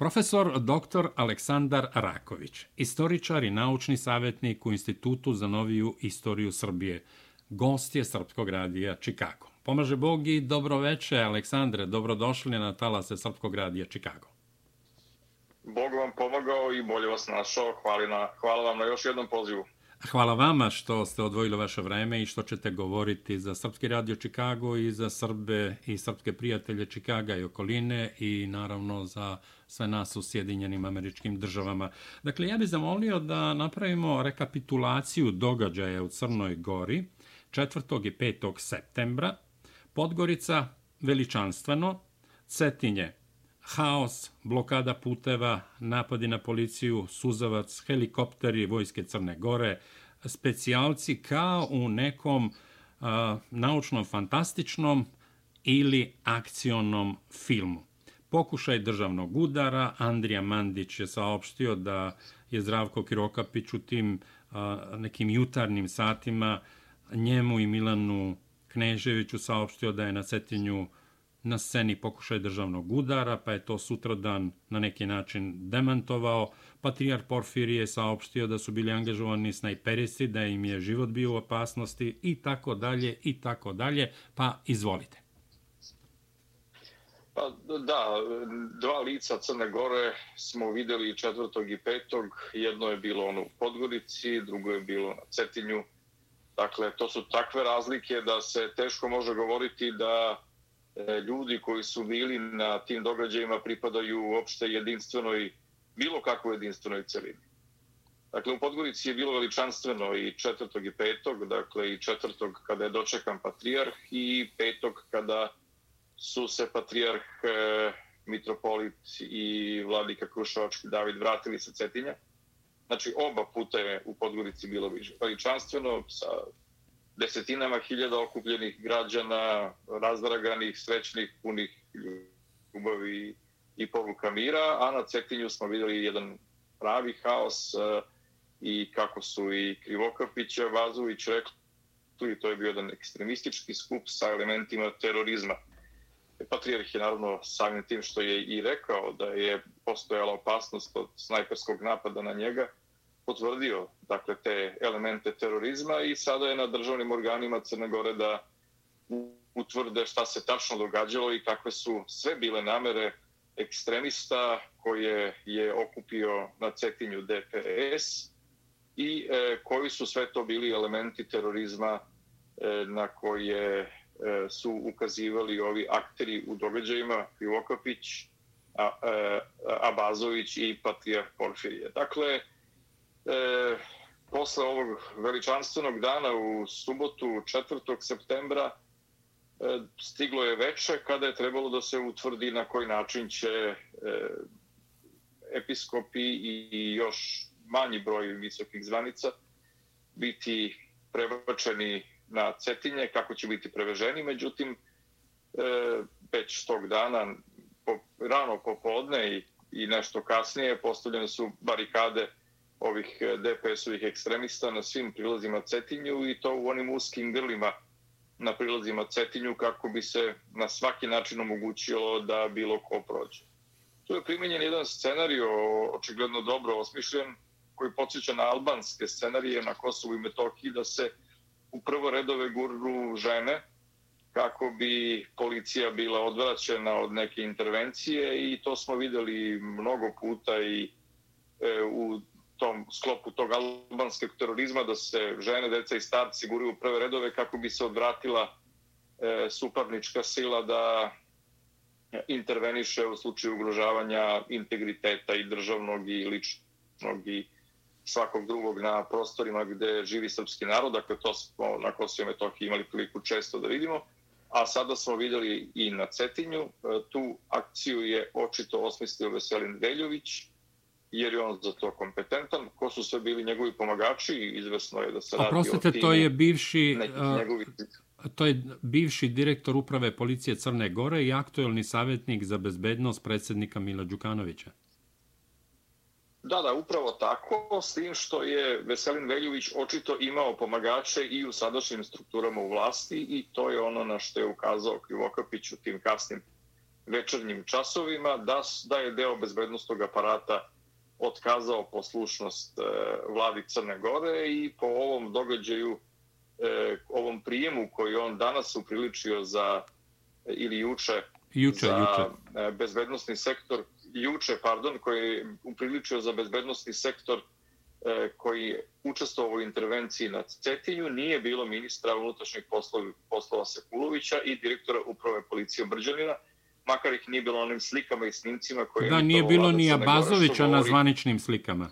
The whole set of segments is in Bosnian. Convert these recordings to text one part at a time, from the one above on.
Profesor dr. Aleksandar Raković, istoričar i naučni savjetnik u Institutu za noviju istoriju Srbije, gost je Srpskog radija Čikago. Pomaže Bog i dobroveče, Aleksandre, dobrodošli na talase Srpskog radija Čikago. Bog vam pomagao i bolje vas našao. Hvala, na, hvala vam na još jednom pozivu. Hvala vama što ste odvojili vaše vreme i što ćete govoriti za Srpski radio Čikago i za Srbe i srpske prijatelje Čikaga i okoline i naravno za sve nas u Sjedinjenim američkim državama. Dakle, ja bih zamolio da napravimo rekapitulaciju događaja u Crnoj Gori 4. i 5. septembra. Podgorica veličanstveno, Cetinje haos, blokada puteva, napadi na policiju, suzavac, helikopteri vojske Crne Gore, specijalci kao u nekom a, naučnom fantastičnom ili akcionom filmu. Pokušaj državnog udara, Andrija Mandić je saopštio da je Zdravko Kirokapić u tim a, nekim jutarnim satima njemu i Milanu Kneževiću saopštio da je na Cetinju uh, na sceni pokušaj državnog udara, pa je to sutradan na neki način demantovao. Patrijar Porfirije je saopštio da su bili angažovani snajperisti, da im je život bio u opasnosti i tako dalje i tako dalje. Pa izvolite. Pa da, dva lica Crne Gore smo videli četvrtog i petog. Jedno je bilo ono u Podgorici, drugo je bilo na Cetinju. Dakle, to su takve razlike da se teško može govoriti da E, ljudi koji su bili na tim događajima pripadaju uopšte jedinstvenoj, bilo kakvoj jedinstvenoj celini. Dakle, u Podgorici je bilo veličanstveno i četvrtog i petog, dakle i četvrtog kada je dočekan patrijarh i petog kada su se patrijarh e, mitropolit i vladika Krušovački David vratili sa Cetinja. Znači, oba puta je u Podgorici bilo veličanstveno sa desetinama hiljada okupljenih građana, razdraganih, srećnih, punih ljubavi i poruka mira, a na Cetinju smo videli jedan pravi haos e, i kako su i Krivokapića, Vazović rekli, to je bio jedan ekstremistički skup sa elementima terorizma. E, patrijarh je naravno samim tim što je i rekao da je postojala opasnost od snajperskog napada na njega, potvrdio dakle te elemente terorizma i sada je na državnim organima Crne Gore da utvrde šta se tačno događalo i kakve su sve bile namere ekstremista koje je okupio na Cetinju DPS i e, koji su sve to bili elementi terorizma e, na koje e, su ukazivali ovi akteri u događajima Krivokapić, a, e, Abazović i Patrijar Porfirije. Dakle, e, posle ovog veličanstvenog dana u subotu 4. septembra e, stiglo je veče kada je trebalo da se utvrdi na koji način će e, episkopi i još manji broj visokih zvanica biti prebačeni na Cetinje, kako će biti preveženi. Međutim, e, već tog dana, po, rano popodne i, i nešto kasnije, postavljene su barikade ovih eh, DPS-ovih ekstremista na svim prilazima Cetinju i to u onim uskim grlima na prilazima Cetinju kako bi se na svaki način omogućilo da bilo ko prođe. Tu je primenjen jedan scenario, očigledno dobro osmišljen, koji podsjeća na albanske scenarije na Kosovu i Metohiji, da se u prvo redove gurnu žene, kako bi policija bila odvraćena od neke intervencije i to smo videli mnogo puta i e, u tom sklopu tog albanskog terorizma da se žene, deca i starci guraju u prve redove kako bi se odvratila e, suparnička sila da e, interveniše u slučaju ugrožavanja integriteta i državnog i ličnog i svakog drugog na prostorima gde živi srpski narod. Dakle, to smo na Kosovo i Metohiji imali priliku često da vidimo. A sada smo vidjeli i na Cetinju. E, tu akciju je očito osmislio Veselin Veljović, jer je on za to kompetentan. Ko su sve bili njegovi pomagači, izvesno je da se radi Oprostite, o timu. to je bivši... Njegovi... To je bivši direktor uprave policije Crne Gore i aktuelni savjetnik za bezbednost predsjednika Mila Đukanovića. Da, da, upravo tako, s tim što je Veselin Veljović očito imao pomagače i u sadašnjim strukturama u vlasti i to je ono na što je ukazao Krivokapić u tim kasnim večernjim časovima, da, da je deo bezbednostnog aparata otkazao poslušnost e, vladi Crne Gore i po ovom događaju, e, ovom prijemu koji on danas upriličio za, ili juče, juče za juče. E, bezbednostni sektor, juče, pardon, koji je upriličio za bezbednostni sektor e, koji učestvovao u intervenciji na Cetinju, nije bilo ministra unutrašnjih poslova, poslova Sekulovića i direktora uprave policije Brđanina, makar ih nije bilo onim slikama i snimcima koje... Da, nije bilo ni Abazovića na zvaničnim slikama.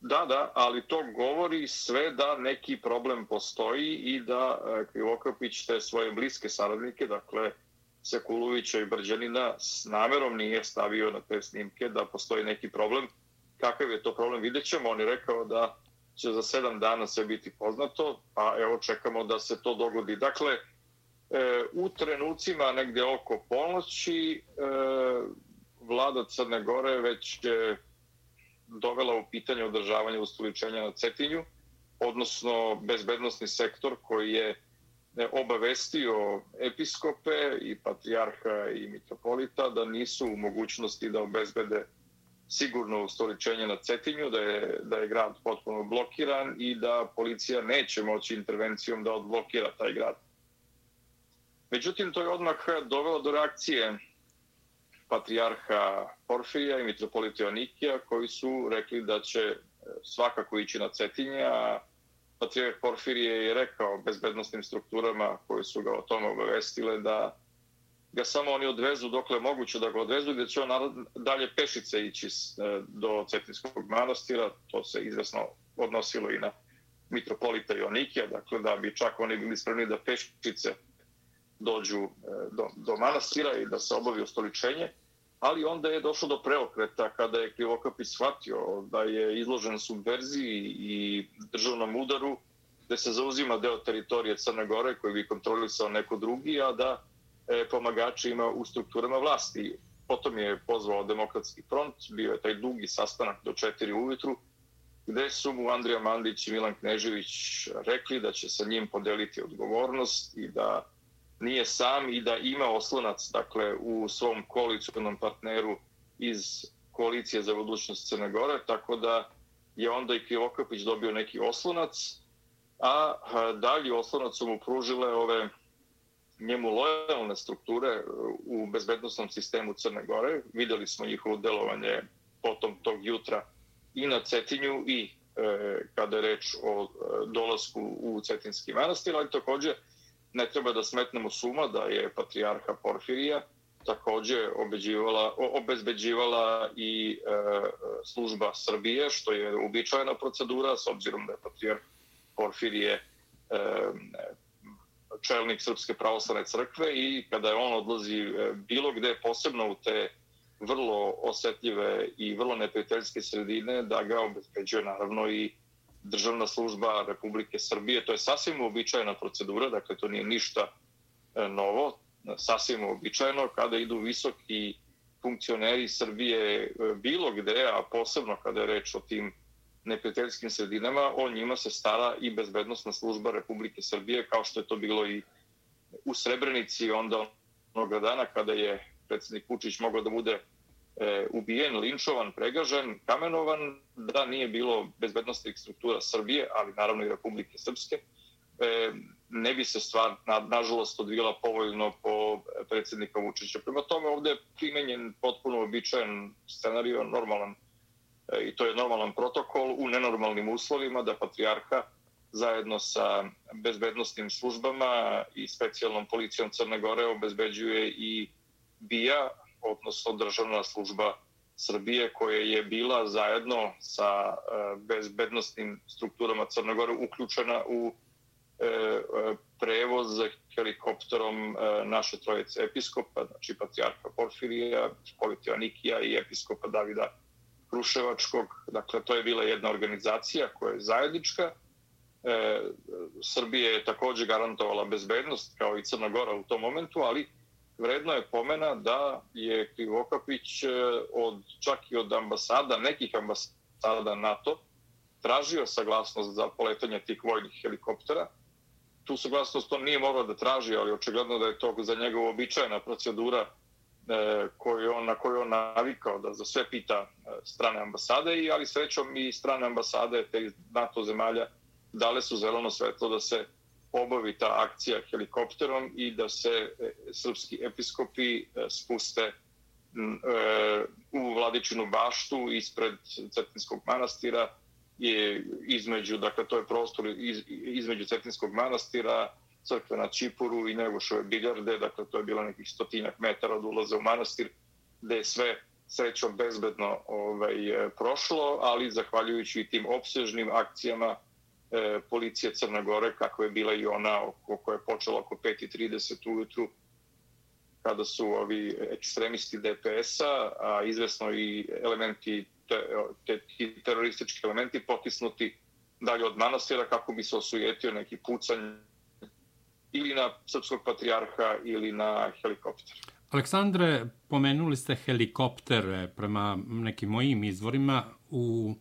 Da, da, ali to govori sve da neki problem postoji i da e, Krivokapić te svoje bliske saradnike, dakle Sekulovića i Brđanina, s namerom nije stavio na te snimke da postoji neki problem. Kakav je to problem, vidjet ćemo. On je rekao da će za sedam dana sve biti poznato, a evo čekamo da se to dogodi. Dakle, e, u trenucima negde oko polnoći e, vlada Crne Gore već je dovela u pitanje održavanja ustoličenja na Cetinju, odnosno bezbednostni sektor koji je e, obavestio episkope i patrijarha i mitropolita da nisu u mogućnosti da obezbede sigurno ustoličenje na Cetinju, da je, da je grad potpuno blokiran i da policija neće moći intervencijom da odblokira taj grad. Međutim, to je odmah dovelo do reakcije patrijarha Porfirija i mitropolita Jonikija, koji su rekli da će e, svakako ići na Cetinje, a patrijarh Porfirije je rekao bezbednostnim strukturama koje su ga o tome obavestile da ga samo oni odvezu dokle moguće da ga odvezu, gdje će on dalje pešice ići e, do Cetinskog manastira, to se izvesno odnosilo i na mitropolita Jonikija, dakle da bi čak oni bili spremni da pešice dođu e, do, do manastira i da se obavi ostoličenje, ali onda je došlo do preokreta kada je Krivokapi shvatio da je izložen subverziji i državnom udaru gde se zauzima deo teritorije Crne Gore koji bi kontrolisao neko drugi, a da e, pomagači ima u strukturama vlasti. Potom je pozvao demokratski front, bio je taj dugi sastanak do četiri ujutru, gde su mu Andrija Mandić i Milan Knežević rekli da će sa njim podeliti odgovornost i da nije sam i da ima oslonac dakle, u svom koalicijalnom partneru iz koalicije za budućnost Crne Gore, tako da je onda i Krivokapić dobio neki oslonac, a dalji oslonac su mu pružile ove njemu lojalne strukture e, u bezbednostnom sistemu Crne Gore. Videli smo njihovo delovanje potom tog jutra i na Cetinju i e, kada je reč o e, dolasku u Cetinski manastir, ali također ne treba da smetnemo suma da je patrijarha Porfirija takođe obeđivala, obezbeđivala i e, e, služba Srbije, što je uobičajena procedura, s obzirom da je patrijarh Porfirije e, čelnik Srpske pravoslavne crkve i kada je on odlazi e, bilo gde, posebno u te vrlo osetljive i vrlo neprijateljske sredine, da ga obezbeđuje naravno i državna služba Republike Srbije. To je sasvim uobičajena procedura, dakle to nije ništa e, novo, sasvim uobičajeno kada idu visoki funkcioneri Srbije e, bilo gde, a posebno kada je reč o tim neprijateljskim sredinama, o njima se stara i bezbednostna služba Republike Srbije, kao što je to bilo i u Srebrenici onda onoga dana kada je predsjednik Vučić mogao da bude e, ubijen, linčovan, pregažen, kamenovan, da nije bilo bezbednostnih struktura Srbije, ali naravno i Republike Srpske, e, ne bi se stvar, na, nažalost, odvila povoljno po e, predsjednika Vučića. Prema tome, ovdje je primenjen potpuno običajen scenario, normalan, e, i to je normalan protokol u nenormalnim uslovima da patrijarha zajedno sa bezbednostnim službama i specijalnom policijom Crne Gore obezbeđuje i bija odnosno državna služba Srbije koja je bila zajedno sa e, bezbednostnim strukturama Crne Gore uključena u e, e, prevoz helikopterom naše trojice episkopa, znači patrijarha Porfirija, Politija Nikija i episkopa Davida Kruševačkog. Dakle, to je bila jedna organizacija koja je zajednička. Srbije je također garantovala bezbednost kao i Crna Gora u tom momentu, ali vredno je pomena da je Krivokapić e, od, čak i od ambasada, nekih ambasada NATO, tražio saglasnost za poletanje tih vojnih helikoptera. tu saglasnost on nije morao da traži, ali očigledno da je to za njega običajna procedura e, koju on, na koju on navikao da za sve pita e, strane ambasade, i ali srećom i strane ambasade te NATO zemalja dale su zeleno svetlo da se obavi ta akcija helikopterom i da se e, srpski episkopi e, spuste e, u Vladičinu baštu ispred Cetinskog manastira je između, dakle to je prostor iz, između Cetinskog manastira, crkve na Čipuru i Negošove biljarde, dakle to je bilo nekih stotinak metara od ulaza u manastir, gde je sve srećom bezbedno ovaj, prošlo, ali zahvaljujući tim opsežnim akcijama e, policija Crne Gore, kako je bila i ona oko, koja je počela oko 5.30 ujutru, kada su ovi ekstremisti DPS-a, a izvesno i elementi te, te, teroristički elementi potisnuti dalje od manastira kako bi se osujetio neki pucanj ili na srpskog patrijarha ili na helikopter. Aleksandre, pomenuli ste helikoptere prema nekim mojim izvorima. U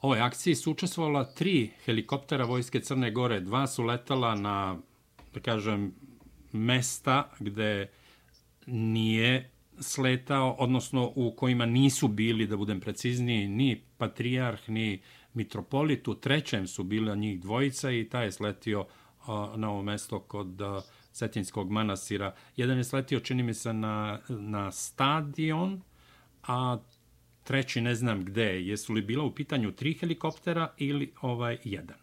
ovoj akciji su učestvovala tri helikoptera Vojske Crne Gore. Dva su letala na, da kažem, mesta gde nije sletao, odnosno u kojima nisu bili, da budem precizniji, ni patrijarh, ni mitropolit. U trećem su bili njih dvojica i taj je sletio na ovo mesto kod Cetinskog manasira. Jedan je sletio, čini mi se, na, na stadion, a treći ne znam gde. Jesu li bila u pitanju tri helikoptera ili ovaj jedan?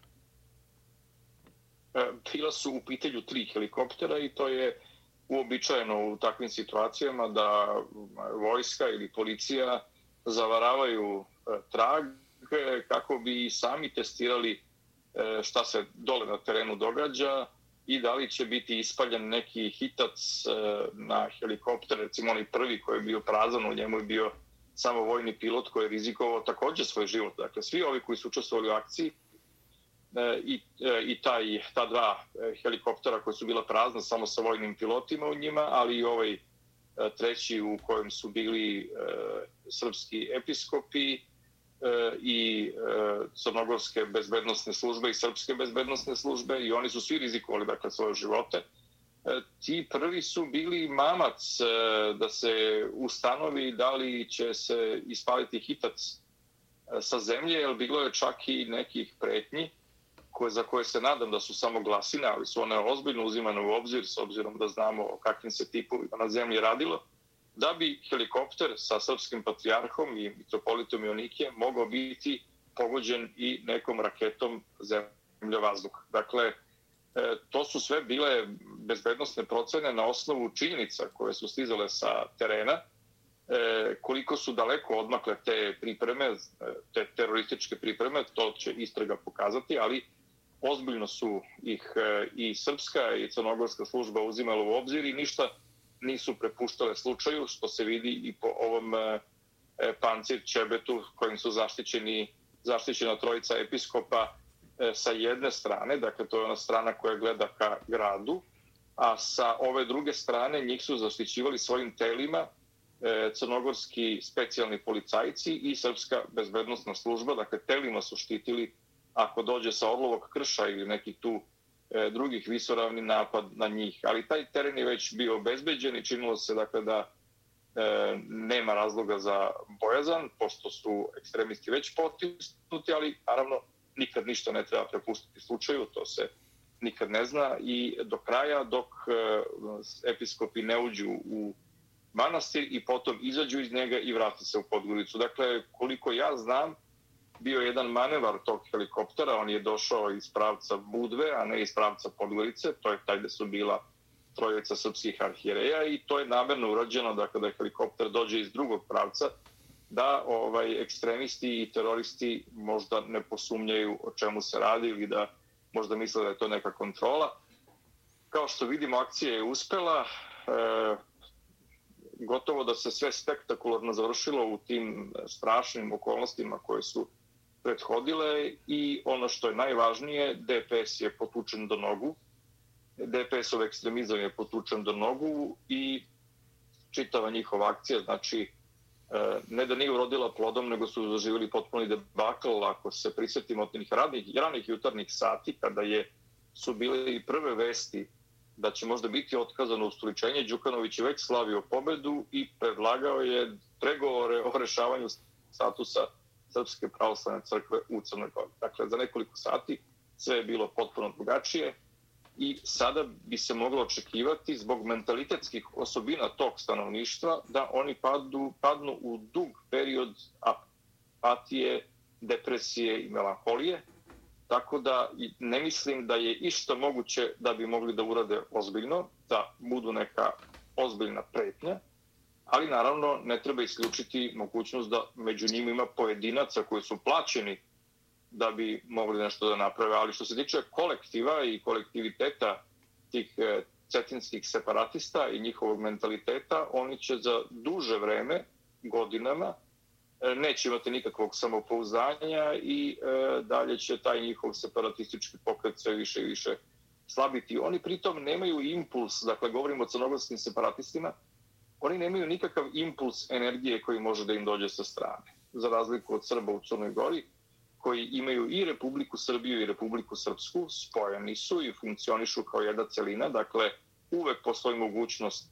E, bila su u pitanju tri helikoptera i to je uobičajeno u takvim situacijama da e, vojska ili policija zavaravaju e, trag kako bi sami testirali šta se dole na terenu događa i da li će biti ispaljen neki hitac na helikopter, recimo onaj prvi koji je bio prazan, u njemu je bio samo vojni pilot koji je rizikovao također svoj život. Dakle, svi ovi koji su učestvovali u akciji E, i, e, i taj, ta dva e, helikoptera koji su bila prazna samo sa vojnim pilotima u njima, ali i ovaj e, treći u kojem su bili e, srpski episkopi i crnogorske bezbednostne službe i srpske bezbednostne službe i oni su svi rizikovali dakle svoje živote. E, ti prvi su bili mamac e, da se ustanovi da li će se ispaliti hitac e, sa zemlje, jer bilo je čak i nekih pretnji koje, za koje se nadam da su samo glasine, ali su one ozbiljno uzimane u obzir s obzirom da znamo o kakvim se tipovima na zemlji radilo, da bi helikopter sa srpskim patrijarhom i mitropolitom Ionike mogao biti pogođen i nekom raketom zemlje vazduha. Dakle, E, to su sve bile bezbednostne procene na osnovu činjenica koje su stizale sa terena, e, koliko su daleko odmakle te pripreme, e, te terorističke pripreme, to će istraga pokazati, ali ozbiljno su ih i srpska i crnogorska služba uzimala u obzir i ništa nisu prepuštale slučaju, što se vidi i po ovom pancir Čebetu kojim su zaštićeni, zaštićena trojica episkopa E, sa jedne strane, dakle to je ona strana koja gleda ka gradu, a sa ove druge strane njih su zaštićivali svojim telima e, crnogorski specijalni policajci i srpska bezbednostna služba, dakle telima su štitili ako dođe sa odlovog krša ili neki tu e, drugih visoravni napad na njih. Ali taj teren je već bio obezbeđen i činilo se dakle da e, nema razloga za bojazan, pošto su ekstremisti već potisnuti, ali naravno nikad ništa ne treba prepustiti slučaju, to se nikad ne zna. I do kraja dok e, episkopi ne uđu u manastir i potom izađu iz njega i vrati se u Podgoricu. Dakle, koliko ja znam, bio jedan manevar tog helikoptera, on je došao iz pravca Budve, a ne iz pravca Podgorice, to je taj gde su bila trojica srpskih arhijereja i to je namerno urađeno da kada helikopter dođe iz drugog pravca, da ovaj ekstremisti i teroristi možda ne posumnjaju o čemu se radi ili da možda misle da je to neka kontrola. Kao što vidimo, akcija je uspela. E, gotovo da se sve spektakularno završilo u tim e, strašnim okolnostima koje su prethodile i ono što je najvažnije, DPS je potučen do nogu, DPS-ov ekstremizam je potučen do nogu i čitava njihova akcija, znači E, ne da nije urodila plodom, nego su zaživjeli potpuni debakl, ako se prisjetimo od njih ranih, ranih jutarnjih sati, kada je su bile i prve vesti da će možda biti otkazano ustoličenje, Đukanović je već slavio pobedu i predlagao je pregovore o rešavanju statusa Srpske pravoslavne crkve u Crnoj Gori. Dakle, za nekoliko sati sve je bilo potpuno drugačije i sada bi se moglo očekivati zbog mentalitetskih osobina tog stanovništva da oni padu, padnu u dug period apatije, depresije i melanholije. Tako da ne mislim da je isto moguće da bi mogli da urade ozbiljno, da budu neka ozbiljna pretnja, ali naravno ne treba isključiti mogućnost da među njima ima pojedinaca koji su plaćeni da bi mogli nešto da naprave. Ali što se tiče kolektiva i kolektiviteta tih e, cetinskih separatista i njihovog mentaliteta, oni će za duže vreme, godinama, e, neće imati nikakvog samopouzdanja i e, dalje će taj njihov separatistički pokret sve više i više slabiti. Oni pritom nemaju impuls, dakle govorimo o crnogorskim separatistima, oni nemaju nikakav impuls energije koji može da im dođe sa strane. Za razliku od Srba u Crnoj Gori, koji imaju i Republiku Srbiju i Republiku Srpsku, spojeni su i funkcionišu kao jedna celina, dakle uvek postoji mogućnost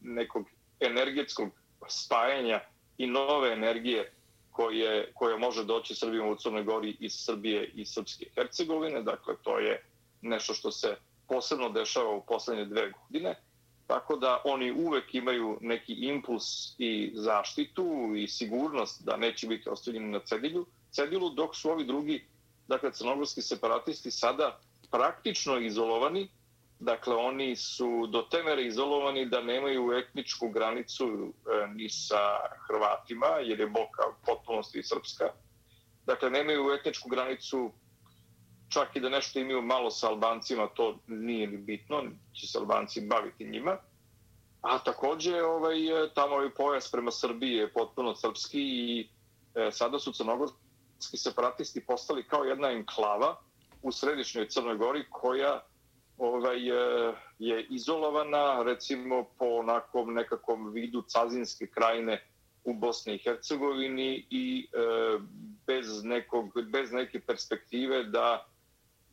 nekog energetskog spajanja i nove energije koje, koje može doći Srbijom u Crnoj Gori iz Srbije i Srpske Hercegovine, dakle to je nešto što se posebno dešava u poslednje dve godine. Tako da oni uvek imaju neki impuls i zaštitu i sigurnost da neće biti ostavljeni na cedilju, cedilu, dok su ovi drugi, dakle, crnogorski separatisti sada praktično izolovani, dakle, oni su do te mere izolovani da nemaju etničku granicu e, ni sa Hrvatima, jer je Boka potpunosti Srpska. Dakle, nemaju etničku granicu čak i da nešto imaju malo sa Albancima, to nije ni bitno, će se Albanci baviti njima. A takođe, ovaj, e, tamo ovaj pojas prema Srbiji je potpuno srpski i e, sada su crnogorski separatisti postali kao jedna enklava u središnjoj Crnoj Gori koja ovaj, e, je izolovana recimo po onakom nekakvom vidu cazinske krajine u Bosni i Hercegovini i e, bez, nekog, bez neke perspektive da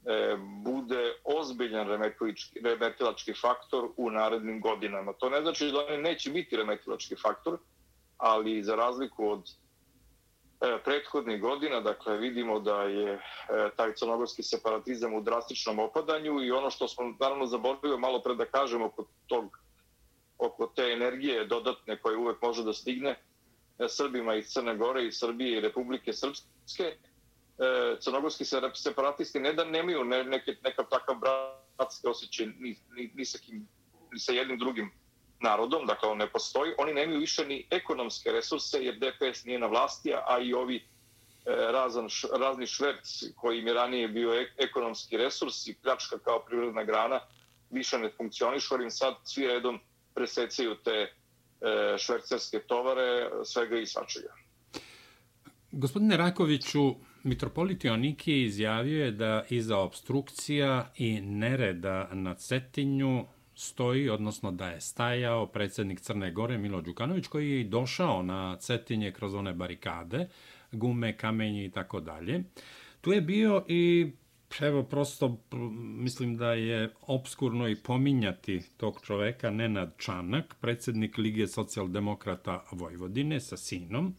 E, bude ozbiljan remetilački faktor u narednim godinama. To ne znači da oni neće biti remetilački faktor, ali za razliku od E, prethodnih godina, dakle vidimo da je e, taj crnogorski separatizam u drastičnom opadanju i ono što smo naravno zaboravili malo pre da kažemo oko, tog, oko te energije dodatne koje uvek može da stigne e, Srbima iz Crne Gore i Srbije i Republike Srpske, crnogorski separatisti ne da nemaju neke, nekav takav bratski osjećaj ni, ni, ni, sa kim, ni sa jednim drugim narodom, dakle on ne postoji, oni nemaju više ni ekonomske resurse jer DPS nije na vlasti, a i ovi e, razan, razni šverc koji im je ranije bio e, ekonomski resurs i pljačka kao prirodna grana više ne funkcionišu, ali im sad svi redom presecaju te e, švercerske tovare svega i svačega. Gospodine Rakoviću, Mitropolit Joniki izjavio je da iza obstrukcija i nereda na Cetinju stoji, odnosno da je stajao predsjednik Crne Gore Milo Đukanović koji je došao na Cetinje kroz one barikade, gume, kamenje i tako dalje. Tu je bio i evo prosto mislim da je obskurno i pominjati tog čoveka Nenad Čanak, predsjednik Lige socijaldemokrata Vojvodine sa sinom,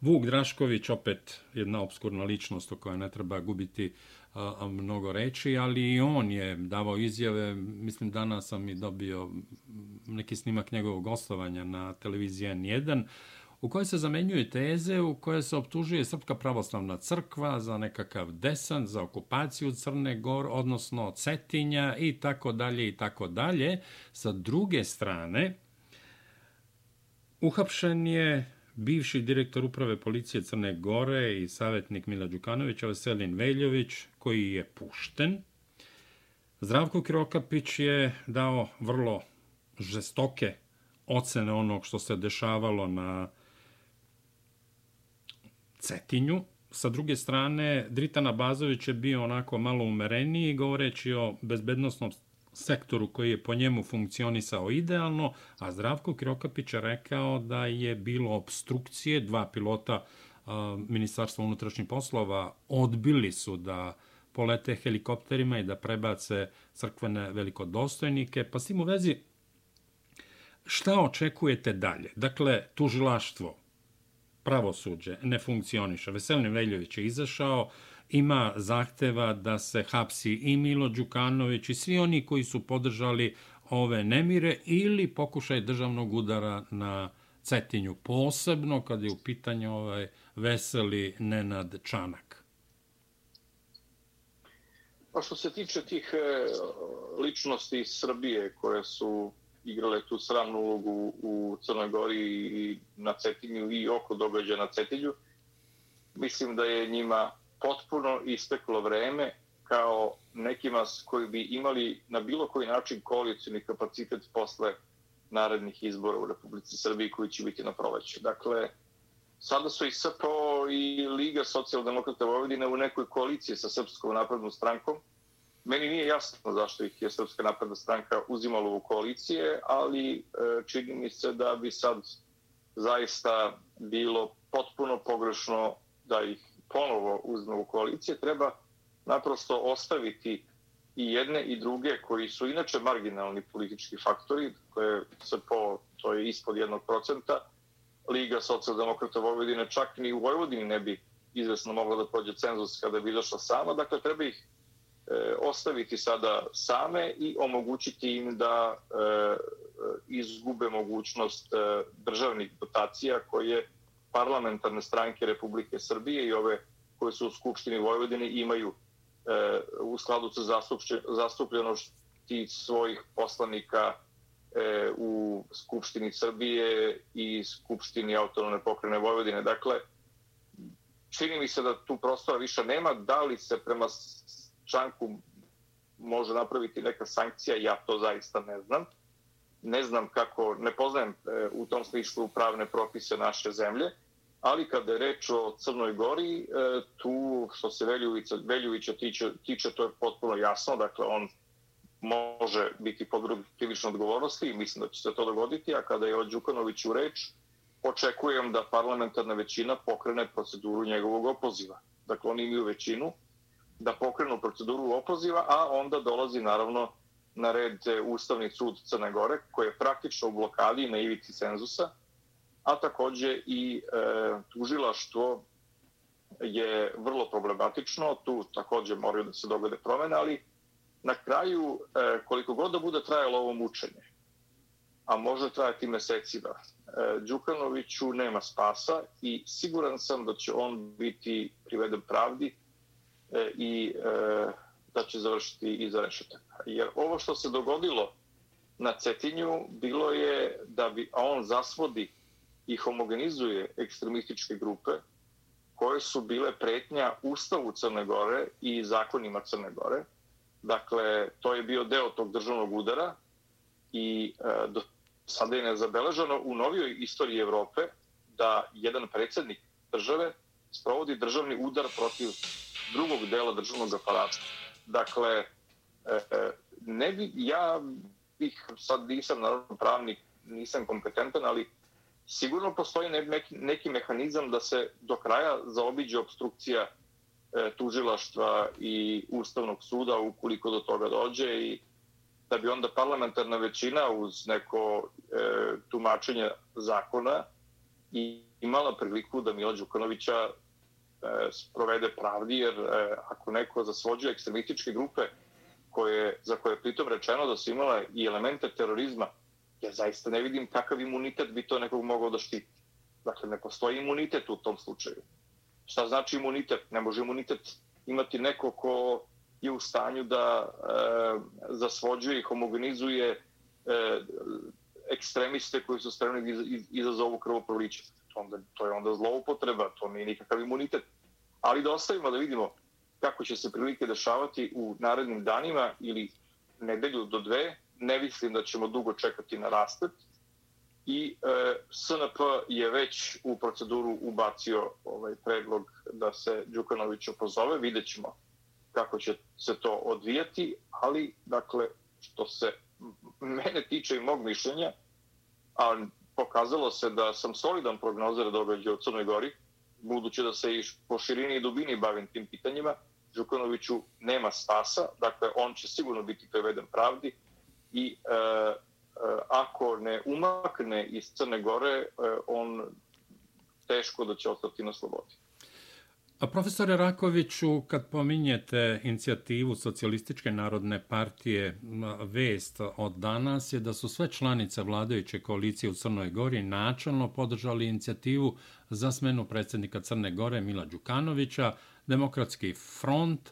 Vuk Drašković, opet jedna obskurna ličnost o kojoj ne treba gubiti a, mnogo reči, ali i on je davao izjave, mislim danas sam i dobio neki snimak njegovog gostovanja na televiziji N1, u kojoj se zamenjuje teze, u kojoj se optužuje Srpska pravoslavna crkva za nekakav desan, za okupaciju Crne Gor, odnosno Cetinja i tako dalje i tako dalje. Sa druge strane, uhapšen je bivši direktor uprave policije Crne Gore i savjetnik Mila Đukanovića, Veselin Veljović, koji je pušten. Zdravko Kirokapić je dao vrlo žestoke ocene onog što se dešavalo na Cetinju. Sa druge strane, Dritana Bazović je bio onako malo umereniji, govoreći o bezbednostnom sektoru koji je po njemu funkcionisao idealno, a Zdravko Krokapić je rekao da je bilo obstrukcije, dva pilota Ministarstva unutrašnjih poslova odbili su da polete helikopterima i da prebace crkvene velikodostojnike. Pa s tim u vezi, šta očekujete dalje? Dakle, tužilaštvo, pravosuđe ne funkcioniše. Veselin Veljović je izašao, ima zahteva da se hapsi i Milo Đukanović i svi oni koji su podržali ove nemire ili pokušaj državnog udara na Cetinju, posebno kad je u pitanju ovaj veseli Nenad Čanak. Pa što se tiče tih e, ličnosti iz Srbije koje su igrale tu sramnu ulogu u Crnoj Gori i na Cetinju i oko događaja na Cetinju, mislim da je njima potpuno isteklo vreme kao nekima koji bi imali na bilo koji način koalicijni kapacitet posle narednih izbora u Republici Srbiji koji će biti na proleću. Dakle, sada su i SPO i Liga socijaldemokrata Vojvodine u nekoj koaliciji sa Srpskom naprednom strankom. Meni nije jasno zašto ih je Srpska napredna stranka uzimala u koalicije, ali e, čini mi se da bi sad zaista bilo potpuno pogrešno da ih ponovo uzme u koalicije. Treba naprosto ostaviti i jedne i druge koji su inače marginalni politički faktori, koje se po, to je ispod jednog procenta, Liga socijaldemokrata Vojvodine čak ni u Vojvodini ne bi izvesno mogla da prođe cenzus kada bi izašla sama, dakle treba ih e, ostaviti sada same i omogućiti im da e, e izgube mogućnost e, državnih dotacija koje parlamentarne stranke Republike Srbije i ove koje su u Skupštini Vojvodine imaju e, u skladu sa zastupljenošti svojih poslanika e, u Skupštini Srbije i Skupštini autonomne pokrene Vojvodine. Dakle, čini mi se da tu prostora više nema. Da li se prema članku može napraviti neka sankcija, ja to zaista ne znam. Ne znam kako, ne poznajem e, u tom smislu pravne propise naše zemlje ali kada je reč o Crnoj Gori, e, tu što se Veljovića, Veljovića tiče, tiče, to je potpuno jasno, dakle on može biti pod krivične odgovornosti i mislim da će se to dogoditi, a kada je o Đukanoviću reč, očekujem da parlamentarna većina pokrene proceduru njegovog opoziva. Dakle, oni imaju većinu da pokrenu proceduru opoziva, a onda dolazi naravno na red e, Ustavni sud Crne Gore, koji je praktično u blokadi na ivici cenzusa, a takođe i e, tužilaštvo je vrlo problematično, tu takođe moraju da se dogode promene, ali na kraju, e, koliko god da bude trajalo ovo mučenje, a može trajati mesecima, e, Đukanoviću nema spasa i siguran sam da će on biti priveden pravdi e, i e, da će završiti iza rešetaka. Jer ovo što se dogodilo na Cetinju bilo je da bi, a on zasvodi i homogenizuje ekstremističke grupe koje su bile pretnja Ustavu Crne Gore i zakonima Crne Gore. Dakle, to je bio deo tog državnog udara i e, do sada je nezabeleženo u novijoj istoriji Evrope da jedan predsjednik države sprovodi državni udar protiv drugog dela državnog aparata. Dakle, e, e, ne bi, ja bih, sad nisam naravno pravnik, nisam kompetentan, ali sigurno postoji neki, neki mehanizam da se do kraja zaobiđe obstrukcija e, tužilaštva i Ustavnog suda ukoliko do toga dođe i da bi onda parlamentarna većina uz neko e, tumačenje zakona i imala priliku da Mila Đukanovića e, sprovede pravdi, jer e, ako neko zasvođuje ekstremističke grupe koje, za koje je pritom rečeno da su imala i elemente terorizma, ja zaista ne vidim kakav imunitet bi to nekog mogao da štiti. Dakle, ne postoji imunitet u tom slučaju. Šta znači imunitet? Ne može imunitet imati neko ko je u stanju da e, zasvođuje i homogenizuje e, ekstremiste koji su spremni da izazovu krvoproliće. To, onda, to je onda zloupotreba, to nije nikakav imunitet. Ali da ostavimo da vidimo kako će se prilike dešavati u narednim danima ili nedelju do dve, ne mislim da ćemo dugo čekati na raspet. I e, SNP je već u proceduru ubacio ovaj predlog da se Đukanović opozove. Vidjet ćemo kako će se to odvijati, ali dakle, što se mene tiče i mog mišljenja, a pokazalo se da sam solidan prognozer događaja u Crnoj Gori, budući da se i po širini i dubini bavim tim pitanjima, Đukanoviću nema spasa, dakle on će sigurno biti preveden pravdi i e, e, ako ne umakne iz Crne Gore, e, on teško da će ostati na slobodi. A profesore Rakoviću, kad pominjete inicijativu Socialističke narodne partije, vest od danas je da su sve članice vladajuće koalicije u Crnoj Gori načalno podržali inicijativu za smenu predsjednika Crne Gore Mila Đukanovića, Demokratski front,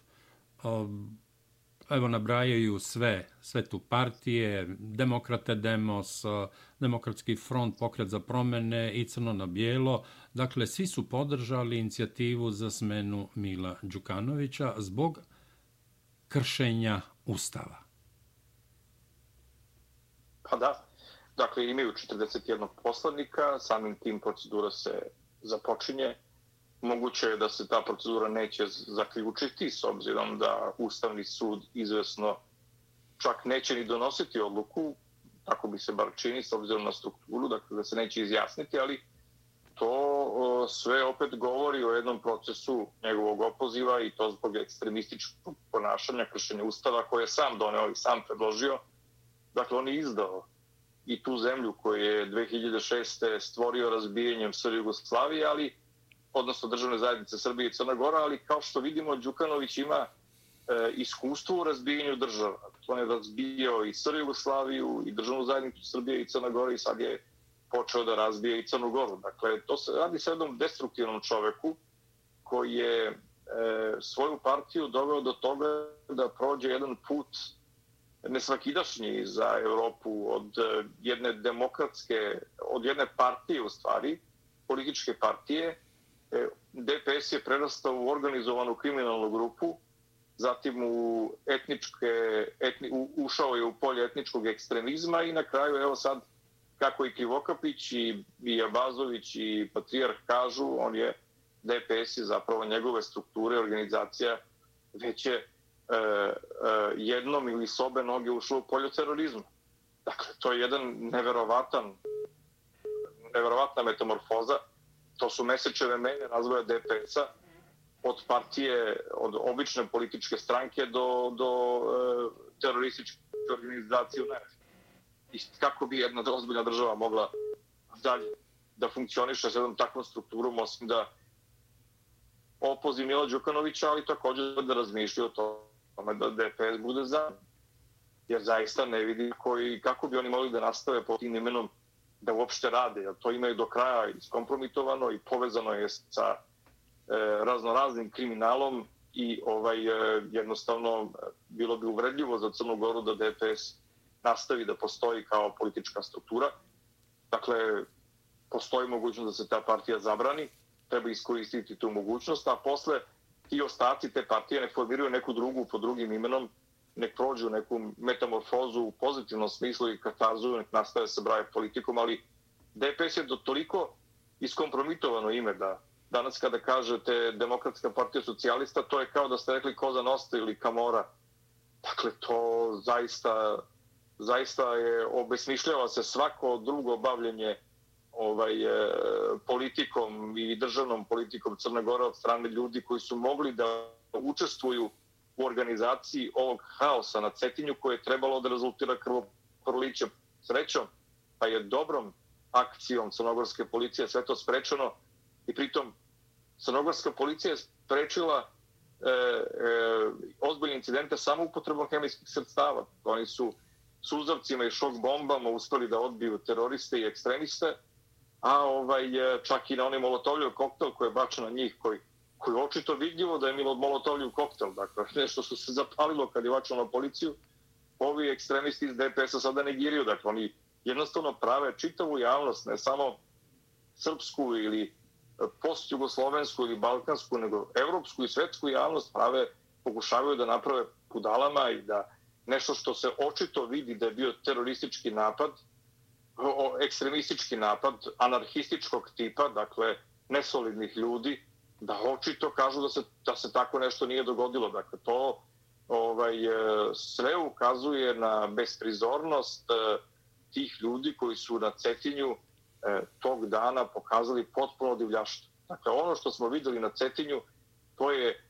evo nabrajaju sve, sve tu partije, Demokrate Demos, e, Demokratski front, Pokret za promene i Crno na bijelo. Dakle, svi su podržali inicijativu za smenu Mila Đukanovića zbog kršenja Ustava. Pa da, dakle imaju 41 poslanika, samim tim procedura se započinje moguće je da se ta procedura neće zaključiti s obzirom da Ustavni sud izvesno čak neće ni donositi odluku, tako bi se bar čini s obzirom na strukturu, dakle da se neće izjasniti, ali to sve opet govori o jednom procesu njegovog opoziva i to zbog ekstremističkog ponašanja, kršenja Ustava koje je sam doneo i sam predložio. Dakle, on je izdao i tu zemlju koju je 2006. stvorio razbijenjem Srbije Jugoslavije, ali odnosno državne zajednice Srbije i Crna Gora, ali kao što vidimo, Đukanović ima e, iskustvo u razbijenju država. Dakle, on je razbijao i Srbiju, Jugoslaviju, i državnu zajednicu Srbije i Crna Gora i sad je počeo da razbije i Crnu Goru. Dakle, to se radi sa jednom destruktivnom čoveku koji je e, svoju partiju doveo do toga da prođe jedan put nesvakidašnji za Evropu od e, jedne demokratske, od jedne partije u stvari, političke partije, E, DPS je prerastao u organizovanu kriminalnu grupu, zatim u etničke, etni, u, ušao je u polje etničkog ekstremizma i na kraju, evo sad, kako i Krivokapić i, i Abazović i Patrijarh kažu, on je DPS je zapravo njegove strukture, organizacija, već je e, e, jednom ili sobe noge ušlo u polju terorizma. Dakle, to je jedan neverovatan, neverovatna metamorfoza to su mesečeve mene razvoja DPS-a od partije, od obične političke stranke do, do e, terorističke organizacije u NEF. I kako bi jedna ozbiljna država mogla dalje da funkcioniše sa jednom takvom strukturom, osim da opozi Mila Đukanovića, ali također da razmišlja o tome da DPS bude za jer zaista ne vidi koji, kako bi oni mogli da nastave pod tim imenom da uopšte rade, jer to imaju do kraja iskompromitovano i povezano je sa e, raznoraznim kriminalom i ovaj e, jednostavno e, bilo bi uvredljivo za Crnu Goru da DPS nastavi da postoji kao politička struktura. Dakle, postoji mogućnost da se ta partija zabrani, treba iskoristiti tu mogućnost, a posle ti ostaci te partije ne formiraju neku drugu pod drugim imenom, nek prođu neku metamorfozu u pozitivnom smislu i katarzu, nek nastave se brave politikom, ali DPS je do toliko iskompromitovano ime da danas kada kažete Demokratska partija socijalista, to je kao da ste rekli Koza Nosta ili Kamora. Dakle, to zaista, zaista je, obesmišljava se svako drugo bavljenje ovaj, e, politikom i državnom politikom Crne Gore od strane ljudi koji su mogli da učestvuju u organizaciji ovog haosa na Cetinju koje je trebalo da rezultira krvoproliće srećom, pa je dobrom akcijom crnogorske policije sve to sprečeno i pritom crnogorska policija je sprečila e, e, ozbiljne incidente samo upotrebom hemijskih sredstava. Oni su suzavcima i šok bombama uspeli da odbiju teroriste i ekstremiste, a ovaj, e, čak i na onaj molotovljiv koktel koji je bačen na njih, koji koji je očito vidljivo da je Milo Molotovljiv koktel, dakle, nešto što se zapalilo kad je vačao na policiju, ovi ekstremisti iz DPS-a sada negiraju, dakle, oni jednostavno prave čitavu javnost, ne samo srpsku ili post-jugoslovensku ili balkansku, nego evropsku i svetsku javnost prave, pokušavaju da naprave pudalama i da nešto što se očito vidi da je bio teroristički napad, ekstremistički napad, anarhističkog tipa, dakle, nesolidnih ljudi, da očito kažu da se, da se tako nešto nije dogodilo. Dakle, to ovaj, e, sve ukazuje na besprizornost e, tih ljudi koji su na Cetinju e, tog dana pokazali potpuno divljaštvo. Dakle, ono što smo videli na Cetinju, to je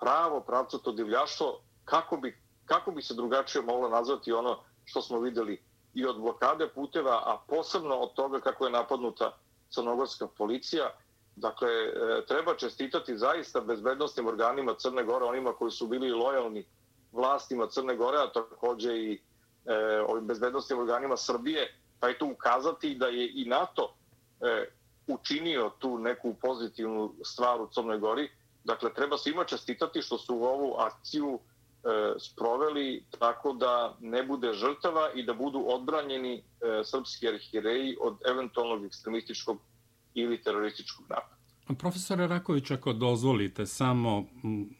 pravo pravcato divljaštvo, kako bi, kako bi se drugačije moglo nazvati ono što smo videli i od blokade puteva, a posebno od toga kako je napadnuta crnogorska policija. Dakle, e, treba čestitati zaista bezbednostnim organima Crne Gore, onima koji su bili lojalni vlastima Crne Gore, a takođe i e, ovim bezbednostnim organima Srbije, pa je tu ukazati da je i NATO e, učinio tu neku pozitivnu stvar u Crnoj Gori. Dakle, treba svima čestitati što su ovu akciju e, sproveli tako da ne bude žrtava i da budu odbranjeni e, srpski arhireji od eventualnog ekstremističkog ili terorističkog napada. Profesore Raković, ako dozvolite, samo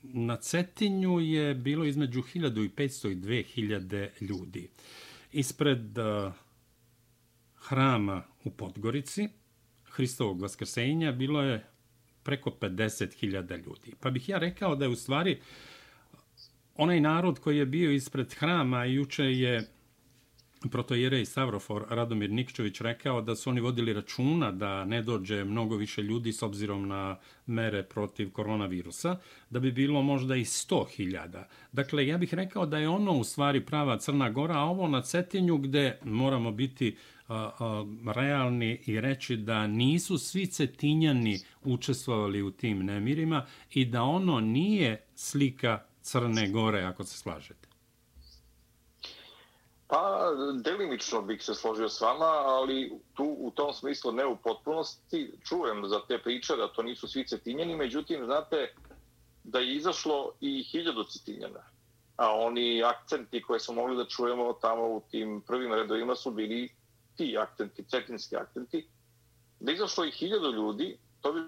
na Cetinju je bilo između 1500 i 2000 ljudi. Ispred uh, hrama u Podgorici, Hristovog vaskrsenja, bilo je preko 50.000 ljudi. Pa bih ja rekao da je u stvari onaj narod koji je bio ispred hrama i juče je protojerej Savrofor Radomir Nikčević rekao da su oni vodili računa da ne dođe mnogo više ljudi s obzirom na mere protiv koronavirusa, da bi bilo možda i 100.000. Dakle, ja bih rekao da je ono u stvari prava Crna Gora, a ovo na Cetinju gde moramo biti a, a, realni i reći da nisu svi cetinjani učestvovali u tim nemirima i da ono nije slika Crne Gore, ako se slažete. Pa, delimično bih se složio s vama, ali tu u tom smislu ne u potpunosti. Čujem za te priče da to nisu svi cetinjeni, međutim, znate da je izašlo i hiljadu cetinjena. A oni akcenti koje smo mogli da čujemo tamo u tim prvim redovima su bili ti akcenti, cetinski akcenti. Da je izašlo i hiljadu ljudi, to bi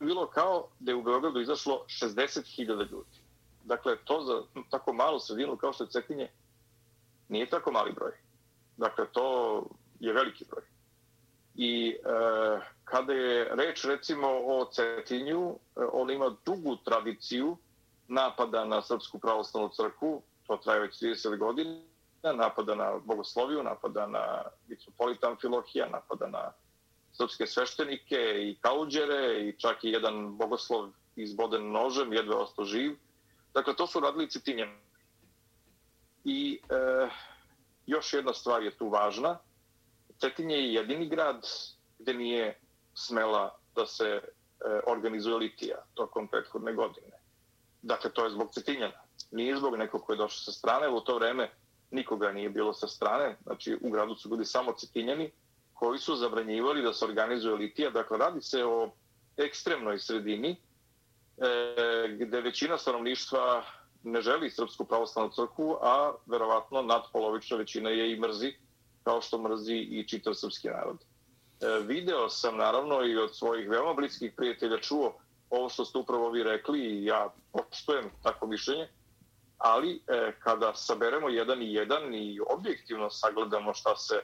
bilo kao da je u Beogradu izašlo 60.000 ljudi. Dakle, to za tako malu sredinu kao što je Cetinje, nije tako mali broj. Dakle, to je veliki broj. I e, kada je reč recimo o Cetinju, e, on ima dugu tradiciju napada na Srpsku pravoslavnu crku, to traje već 30 godina, napada na bogosloviju, napada na mitropolitan Filohija, napada na srpske sveštenike i kauđere i čak i jedan bogoslov izboden nožem, jedve ostao živ. Dakle, to su radili Cetinjani I e, još jedna stvar je tu važna. Cetinje je jedini grad gde nije smela da se e, organizuje litija tokom prethodne godine. Dakle, to je zbog Cetinjana. Nije zbog nekog koji je došao sa strane. U to vreme nikoga nije bilo sa strane. Znači, u gradu su bili samo Cetinjani koji su zabranjivali da se organizuje litija. Dakle, radi se o ekstremnoj sredini e, gde većina stanovništva ne želi Srpsku pravoslavnu crkvu, a verovatno nadpolovična većina je i mrzi, kao što mrzi i čitav srpski narod. E, video sam naravno i od svojih veoma bliskih prijatelja čuo ovo što ste upravo vi rekli i ja poštujem tako mišljenje, ali e, kada saberemo jedan i jedan i objektivno sagledamo šta se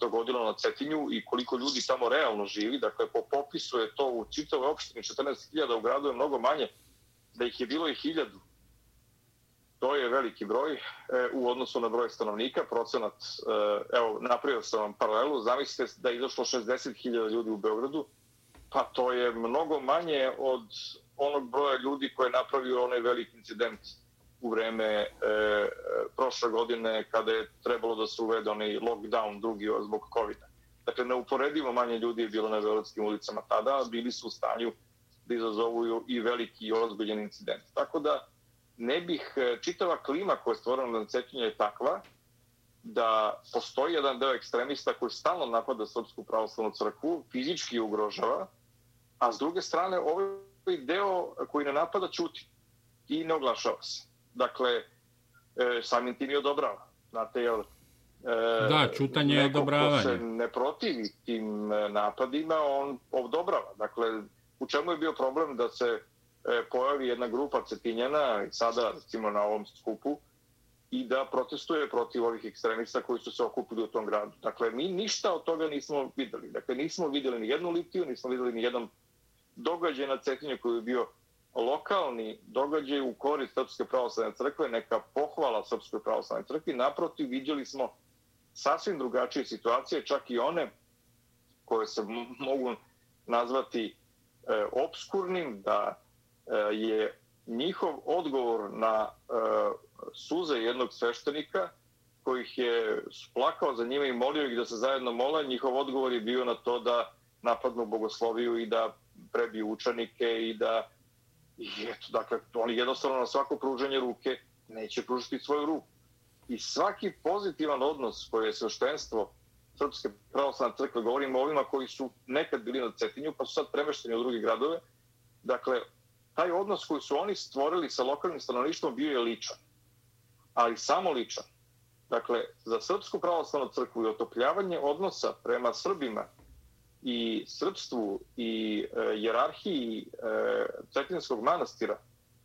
dogodilo na Cetinju i koliko ljudi tamo realno živi, dakle po popisu je to u čitavoj opštini 14.000, u gradu je mnogo manje, da ih je bilo i hiljadu To je veliki broj e, u odnosu na broj stanovnika, procenat, e, evo, napravio sam vam paralelu, zamislite da je izašlo 60.000 ljudi u Beogradu, pa to je mnogo manje od onog broja ljudi koje je napravio onaj veliki incident u vreme e, prošle godine kada je trebalo da se uvede onaj lockdown drugi zbog COVID-a. Dakle, neuporedivo manje ljudi je bilo na beogradskim ulicama tada, bili su u stanju da izazovuju i veliki i ozbiljen incident. Tako da, ne bih, e, čitava klima koja je stvorena na Cetinju je takva da postoji jedan deo ekstremista koji stalno napada Srpsku pravoslavnu crkvu, fizički ugrožava, a s druge strane ovaj deo koji ne napada čuti i ne oglašava se. Dakle, e, samim tim je odobrava. Znate, jel, e, da, čutanje je odobravanje. Neko ko se ne protivi tim napadima, on odobrava. Dakle, u čemu je bio problem da se E, pojavi jedna grupa cetinjana, sada recimo na ovom skupu, i da protestuje protiv ovih ekstremista koji su se okupili u tom gradu. Dakle, mi ništa od toga nismo videli. Dakle, nismo videli ni jednu litiju, nismo videli ni jedan događaj na Cetinju koji je bio lokalni događaj u korist Srpske pravoslavne crkve, neka pohvala Srpske pravoslavne crkve. Naprotiv, vidjeli smo sasvim drugačije situacije, čak i one koje se mogu nazvati e, obskurnim, da E, je njihov odgovor na e, suze jednog sveštenika kojih je splakao za njima i molio ih da se zajedno mole, njihov odgovor je bio na to da napadnu bogosloviju i da prebiju učenike i da i eto, dakle, oni jednostavno na svako pruženje ruke neće pružiti svoju ruku. I svaki pozitivan odnos koje je sveštenstvo Srpske pravoslavne crkve, govorimo o ovima koji su nekad bili na Cetinju, pa su sad premešteni u druge gradove, dakle, taj odnos koji su oni stvorili sa lokalnim stanovništvom bio je ličan. Ali samo ličan. Dakle, za Srpsku pravoslavnu crkvu i otopljavanje odnosa prema Srbima i srpstvu i e, jerarhiji e, Cetinskog manastira,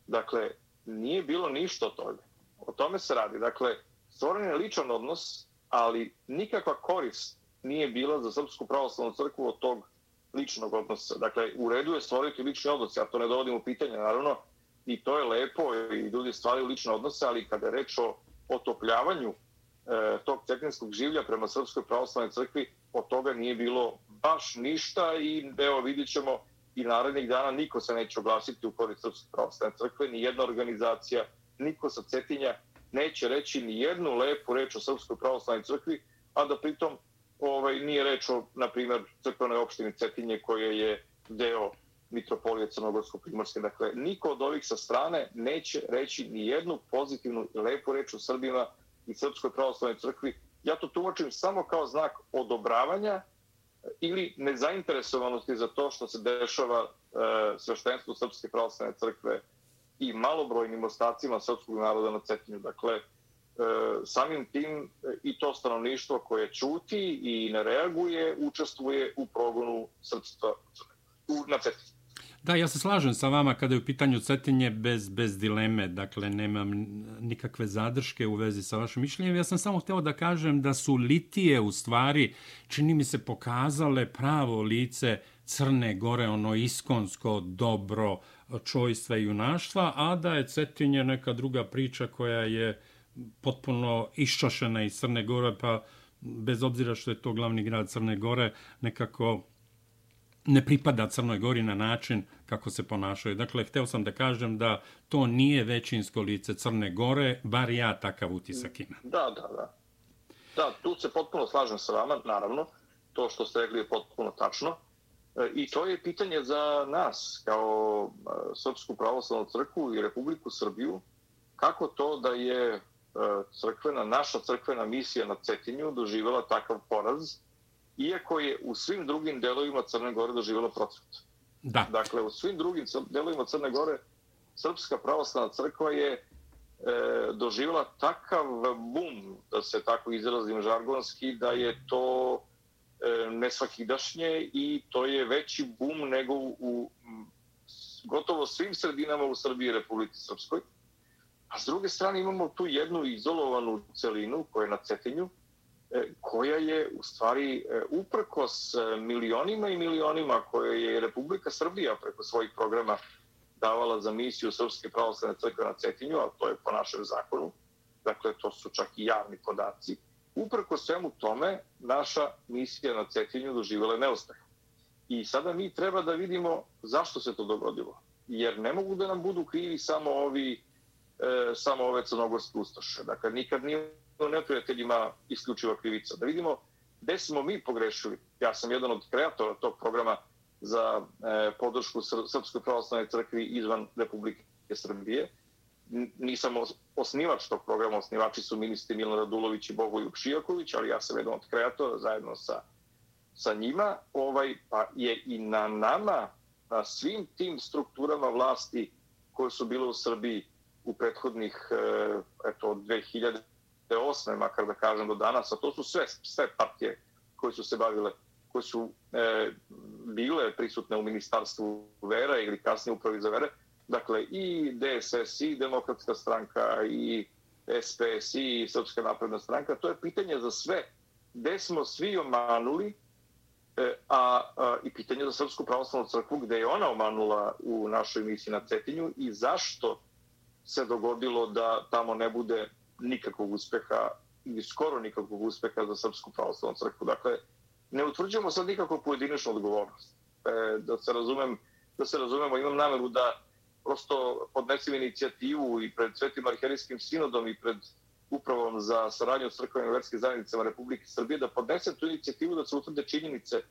dakle, nije bilo ništa od toga. O tome se radi. Dakle, stvoren je ličan odnos, ali nikakva korist nije bila za Srpsku pravoslavnu crkvu od tog ličnog odnosa. Dakle, u redu je stvoriti lični odnos, ja to ne dovodim u pitanje, naravno, i to je lepo i ljudi stvaraju lične odnose, ali kada je reč o otopljavanju e, tog cetinskog življa prema Srpskoj pravoslavnoj crkvi, od toga nije bilo baš ništa i evo vidit ćemo i narednih dana niko se neće oglasiti u korist Srpske pravoslavne crkve, ni jedna organizacija, niko sa Cetinja neće reći ni jednu lepu reč o Srpskoj pravoslavnoj crkvi, a da pritom ovaj, nije reč o, na primjer, crkvenoj opštini Cetinje koja je deo Mitropolije Crnogorsko-Primorske. Dakle, niko od ovih sa strane neće reći ni jednu pozitivnu i lepu reč o Srbima i Srpskoj pravoslavnoj crkvi. Ja to tumačim samo kao znak odobravanja ili nezainteresovanosti za to što se dešava e, sveštenstvu Srpske pravoslavne crkve i malobrojnim ostacima srpskog naroda na Cetinju. Dakle, E, samim tim e, i to stanovništvo koje čuti i ne reaguje, učestvuje u progonu srpstva na Cetinju. Da, ja se slažem sa vama kada je u pitanju Cetinje bez, bez dileme, dakle nemam nikakve zadrške u vezi sa vašim mišljenjem. Ja sam samo hteo da kažem da su litije u stvari, čini mi se, pokazale pravo lice Crne Gore, ono iskonsko dobro čojstva i junaštva, a da je Cetinje neka druga priča koja je potpuno iščašena iz Crne Gore, pa bez obzira što je to glavni grad Crne Gore, nekako ne pripada Crnoj Gori na način kako se ponašaju. Dakle, hteo sam da kažem da to nije većinsko lice Crne Gore, bar ja takav utisak imam. Da, da, da. Da, tu se potpuno slažem sa vama, naravno. To što ste rekli je potpuno tačno. E, I to je pitanje za nas, kao e, Srpsku pravoslavnu crkvu i Republiku Srbiju, kako to da je crkvena, naša crkvena misija na Cetinju doživjela takav poraz, iako je u svim drugim delovima Crne Gore doživjela procvet. Da. Dakle, u svim drugim delovima Crne Gore Srpska pravoslavna crkva je e, doživjela takav bum, da se tako izrazim žargonski, da je to e, nesvakidašnje i to je veći bum nego u, u gotovo svim sredinama u Srbiji i Republike Srpskoj. A s druge strane imamo tu jednu izolovanu celinu koja je na Cetinju, e, koja je u stvari e, uprkos e, milionima i milionima koje je Republika Srbija preko svojih programa davala za misiju Srpske pravoslavne crkve na Cetinju, a to je po našem zakonu, dakle to su čak i javni podaci, uprko svemu tome naša misija na Cetinju doživjela neuspeh. I sada mi treba da vidimo zašto se to dogodilo. Jer ne mogu da nam budu krivi samo ovi e, samo ove crnogorske ustaše. Dakle, nikad nije neprijateljima isključiva krivica. Da vidimo gde smo mi pogrešili. Ja sam jedan od kreatora tog programa za e, podršku Srpskoj pravoslavnoj crkvi izvan Republike Srbije. Nisam osnivač tog programa, osnivači su ministri Milan Radulović i Bogoljub Šijaković, ali ja sam jedan od kreatora zajedno sa, sa njima. Ovaj, pa je i na nama, na svim tim strukturama vlasti koje su bile u Srbiji u prethodnih e, eto, od 2008. makar da kažem do danas, a to su sve, sve partije koje su se bavile, koje su e, bile prisutne u ministarstvu vera ili kasnije upravi za vere, dakle i DSS i Demokratska stranka i SPS i Srpska napredna stranka, to je pitanje za sve gde smo svi omanuli e, a, a, i pitanje za Srpsku pravoslavnu crkvu gde je ona omanula u našoj misiji na Cetinju i zašto se dogodilo da tamo ne bude nikakvog uspeha ili skoro nikakvog uspeha za Srpsku pravoslavnu crkvu. Dakle, ne utvrđujemo sad nikakvu pojedinačnu odgovornost. E, da se razumem, da se razumemo, imam nameru da prosto podnesem inicijativu i pred Svetim Arherijskim sinodom i pred upravom za saradnju s crkvenim verskim zajednicama Republike Srbije, da podnesem tu inicijativu da se utvrde činjenice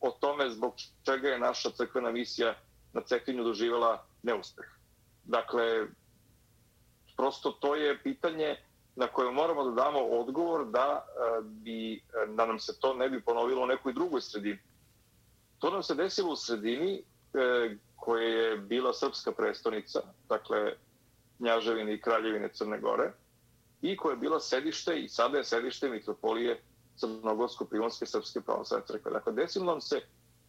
o tome zbog čega je naša crkvena misija na Cetinju doživjela neuspeh. Dakle, prosto to je pitanje na koje moramo da damo odgovor da, e, bi, e, da nam se to ne bi ponovilo u nekoj drugoj sredini. To nam se desilo u sredini e, koja je bila srpska prestonica, dakle Njaževine i Kraljevine Crne Gore, i koja je bila sedište i sada je sedište mitropolije Crnogorsko-Primorske srpske pravoslavne crkve. Dakle, desilo nam se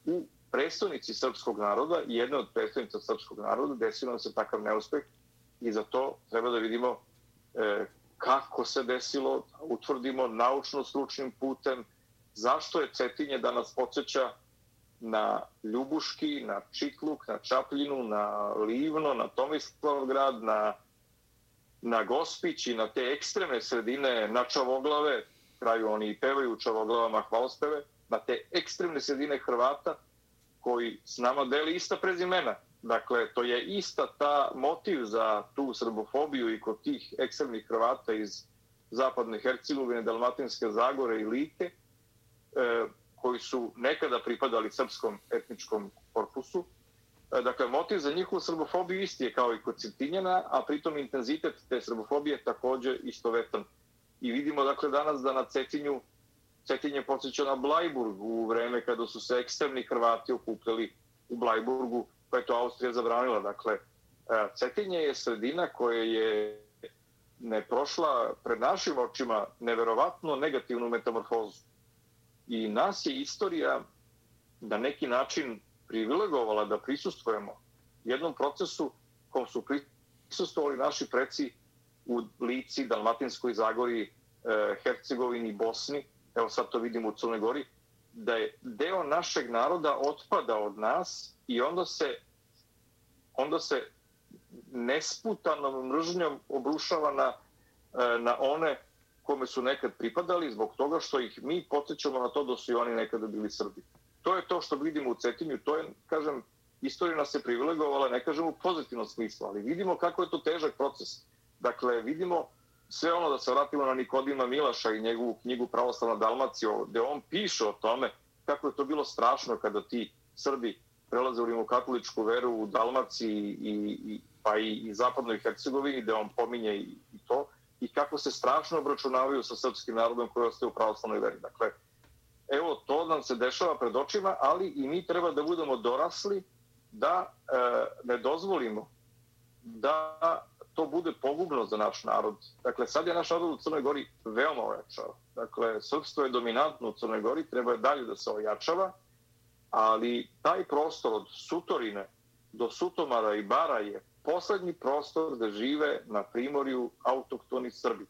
u prestonici srpskog naroda jedna od prestonica srpskog naroda desilo nam se takav neuspeh i za to treba da vidimo e, kako se desilo, utvrdimo naučno-stručnim putem, zašto je Cetinje danas podsjeća na Ljubuški, na Čitluk, na Čapljinu, na Livno, na Tomislavgrad, na, na Gospić i na te ekstremne sredine, na Čavoglave, kraju oni i pevaju u Čavoglavama hvalospeve, na te ekstremne sredine Hrvata koji s nama deli ista prezimena. Dakle, to je ista ta motiv za tu srbofobiju i kod tih ekstremnih Hrvata iz zapadne Hercegovine, Dalmatinske Zagore i Like, e, koji su nekada pripadali srpskom etničkom korpusu. E, dakle, motiv za njihovu srbofobiju isti je kao i kod Cetinjana, a pritom intenzitet te srbofobije također istovetan. I vidimo dakle danas da na Cetinju Cetinje podsjeća na Blajburg u vreme kada su se ekstremni Hrvati okupljali u Blajburgu, pa je to Austrija zabranila. Dakle, e, Cetinje je sredina koja je ne prošla pred našim očima neverovatno negativnu metamorfozu. I nas je istorija na neki način privilegovala da prisustvujemo jednom procesu kom su prisustovali naši preci u Lici, Dalmatinskoj Zagori, e, Hercegovini Bosni, evo sad to vidimo u Crnoj Gori, da je deo našeg naroda otpada od nas i onda se, onda se nesputanom mržnjom obrušava na, e, na one kome su nekad pripadali zbog toga što ih mi podsjećamo na to da su i oni nekada bili Srbi. To je to što vidimo u Cetinju, to je, kažem, istorija nas je privilegovala, ne kažem u pozitivnom smislu, ali vidimo kako je to težak proces. Dakle, vidimo sve ono da se vratimo na Nikodima Milaša i njegovu knjigu Pravoslavna Dalmacija, gde on piše o tome kako je to bilo strašno kada ti Srbi prelaze u rimokatoličku veru u Dalmaciji i, i, pa i, i zapadnoj Hercegovini, gde on pominje i, i to, i kako se strašno obračunavaju sa srpskim narodom koji ostaje u pravoslavnoj veri. Dakle, evo, to nam se dešava pred očima, ali i mi treba da budemo dorasli da e, ne dozvolimo da to bude pogubno za naš narod. Dakle, sad je naš narod u Crnoj Gori veoma ojačao. Dakle, srpstvo je dominantno u Crnoj Gori, treba je dalje da se ojačava, ali taj prostor od Sutorine do Sutomara i Bara je poslednji prostor da žive na primorju autoktoni Srbi.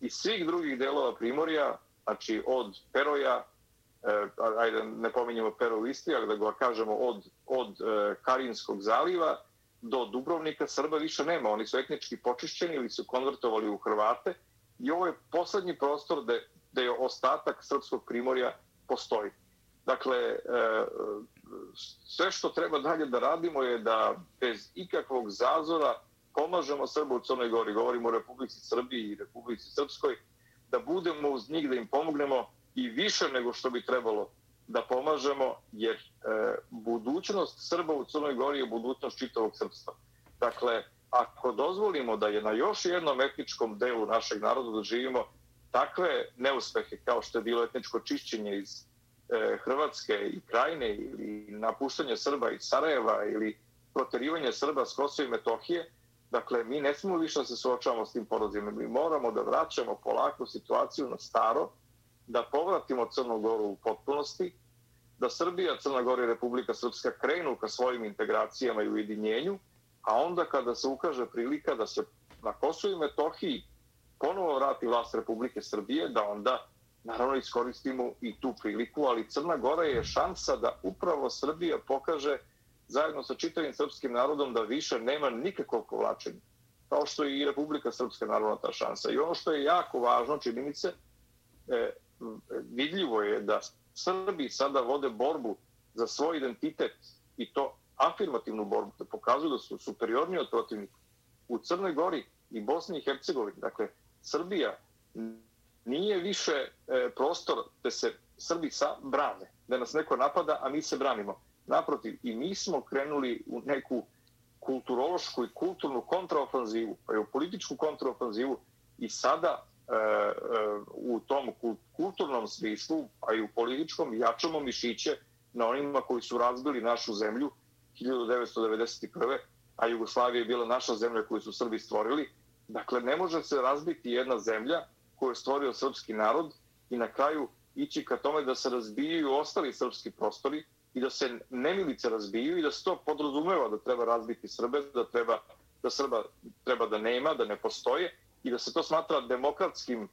I svih drugih delova primorja, znači od Peroja, eh, ajde ne pominjemo Pero u Istri, ali da ga kažemo od, od eh, Karinskog zaliva do Dubrovnika Srba više nema. Oni su etnički počišćeni ili su konvertovali u Hrvate i ovo je poslednji prostor da, da je ostatak srpskog primorja postoji. Dakle, e, sve što treba dalje da radimo je da bez ikakvog zazora pomažemo Srbu u Crnoj Gori, govorimo o Republici Srbiji i Republici Srpskoj, da budemo uz njih, da im pomognemo i više nego što bi trebalo da pomažemo, jer e, budućnost Srba u Crnoj Gori je budućnost čitavog srpstva. Dakle, ako dozvolimo da je na još jednom etničkom delu našeg naroda da živimo takve neuspehe kao što je bilo etničko čišćenje iz e, Hrvatske i Krajine ili napuštanje Srba iz Sarajeva ili proterivanje Srba s Kosova i Metohije, dakle, mi ne smemo više da se suočavamo s tim porozima. Mi moramo da vraćamo polako situaciju na staro, da povratimo Crnu Goru u potpunosti, da Srbija, Crna Gora i Republika Srpska krenu ka svojim integracijama i ujedinjenju, a onda kada se ukaže prilika da se na Kosovo i Metohiji ponovo vrati vlast Republike Srbije, da onda naravno iskoristimo i tu priliku, ali Crna Gora je šansa da upravo Srbija pokaže zajedno sa čitavim srpskim narodom da više nema nikakvog povlačenja. Kao što je i Republika Srpska naravno ta šansa. I ono što je jako važno, čini mi se, e, vidljivo je da Srbi sada vode borbu za svoj identitet i to afirmativnu borbu, da pokazuju da su superiorni od protivnika. U Crnoj Gori i Bosni i Hercegovini, dakle, Srbija nije više e, prostor da se Srbi sa brane, da nas neko napada, a mi se branimo. Naprotiv, i mi smo krenuli u neku kulturološku i kulturnu kontraofanzivu, pa i u političku kontraofanzivu i sada u tom kulturnom smislu, a i u političkom, jačamo mišiće na onima koji su razbili našu zemlju 1991. a Jugoslavija je bila naša zemlja koju su Srbi stvorili. Dakle, ne može se razbiti jedna zemlja koju je stvorio srpski narod i na kraju ići ka tome da se razbijaju ostali srpski prostori i da se nemilice razbiju i da se to podrazumeva da treba razbiti Srbe, da treba da Srba treba da nema, da ne postoje i da se to smatra demokratskim e,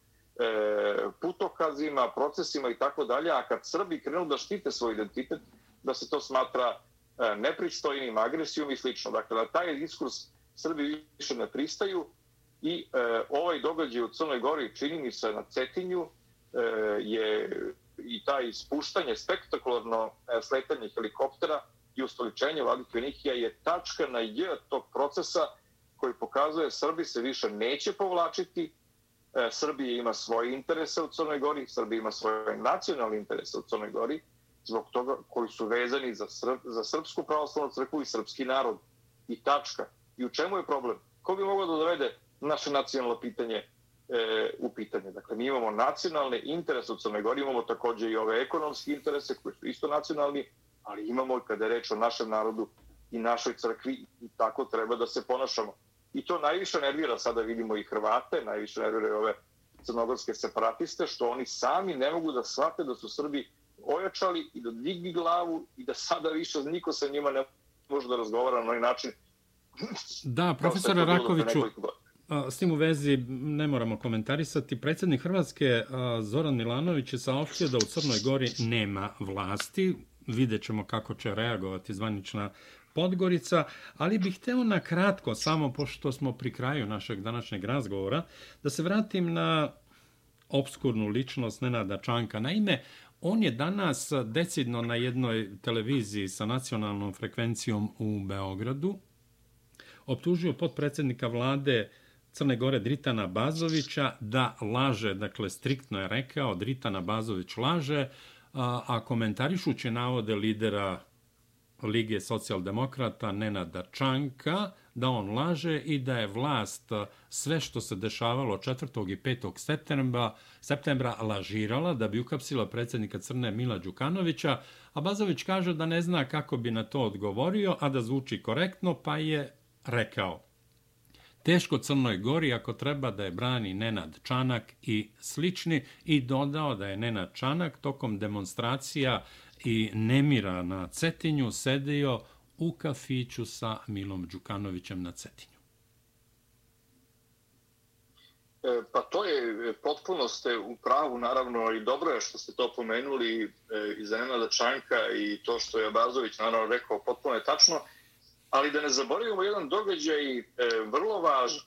putokazima, procesima i tako dalje, a kad Srbi krenu da štite svoj identitet, da se to smatra e, nepristojnim, agresijom i slično. Dakle, na taj diskurs Srbi više ne pristaju i e, ovaj događaj u Crnoj Gori čini mi se na Cetinju e, je i taj spuštanje, spektakularno e, sletanje helikoptera i ustoličenje Vladike Nikija je tačka na J tog procesa koji pokazuje Srbi se više neće povlačiti, e, Srbije ima svoje interese u Crnoj Gori, Srbija ima svoje nacionalne interese u Crnoj Gori, zbog toga koji su vezani za, Srb, za Srpsku pravoslavnu crkvu i srpski narod. I tačka. I u čemu je problem? Ko bi mogao da dovede naše nacionalno pitanje e, u pitanje? Dakle, mi imamo nacionalne interese u Crnoj Gori, imamo također i ove ekonomske interese koji su isto nacionalni, ali imamo kada je reč o našem narodu i našoj crkvi i tako treba da se ponašamo. I to najviše nervira, sada vidimo i Hrvate, najviše nervira ove crnogorske separatiste, što oni sami ne mogu da shvate da su Srbi ojačali i da digni glavu i da sada više niko sa njima ne može da razgovara na ovaj način. Da, profesore Rakoviću, s tim u vezi ne moramo komentarisati. Predsjednik Hrvatske Zoran Milanović je saopštio da u Crnoj Gori nema vlasti. Vidjet ćemo kako će reagovati zvanična Podgorica, ali bih hteo na kratko, samo pošto smo pri kraju našeg današnjeg razgovora, da se vratim na obskurnu ličnost Nenada Čanka. Naime, on je danas decidno na jednoj televiziji sa nacionalnom frekvencijom u Beogradu optužio podpredsjednika vlade Crne Gore Dritana Bazovića da laže, dakle striktno je rekao, Dritana Bazović laže, a, a komentarišući navode lidera Lige socijaldemokrata Nenada Čanka da on laže i da je vlast eh, sve što se dešavalo 4. i 5. septembra, septembra lažirala da bi ukapsila predsjednika Crne Mila Đukanovića, a Bazović kaže da ne zna kako bi na to odgovorio, a da zvuči korektno, pa je rekao Teško Crnoj Gori ako treba da je brani Nenad Čanak i slični i dodao da je Nenad Čanak tokom demonstracija i nemira na Cetinju sedio u kafiću sa Milom Đukanovićem na Cetinju. E, pa to je, e, potpuno ste u pravu, naravno, i dobro je što ste to pomenuli e, iz Nenada Čanka i to što je Abazović, naravno, rekao, potpuno je tačno, ali da ne zaboravimo jedan događaj e, vrlo važan.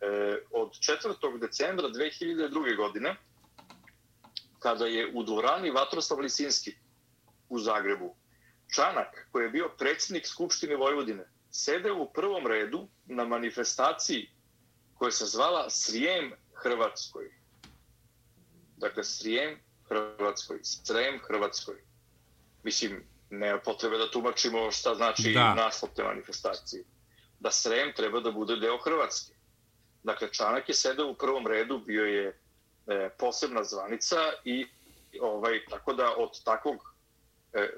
E, od 4. decembra 2002. godine, kada je u dvorani Vatroslav Lisinski, u Zagrebu. Čanak, koji je bio predsjednik Skupštine Vojvodine, sede u prvom redu na manifestaciji koja se zvala Srijem Hrvatskoj. Dakle, Srijem Hrvatskoj, Srijem Hrvatskoj. Mislim, nema potrebe da tumačimo šta znači da. naslov te manifestacije. Da Srijem treba da bude deo Hrvatske. Dakle, Čanak je sedeo u prvom redu, bio je e, posebna zvanica i ovaj, tako da od takvog E,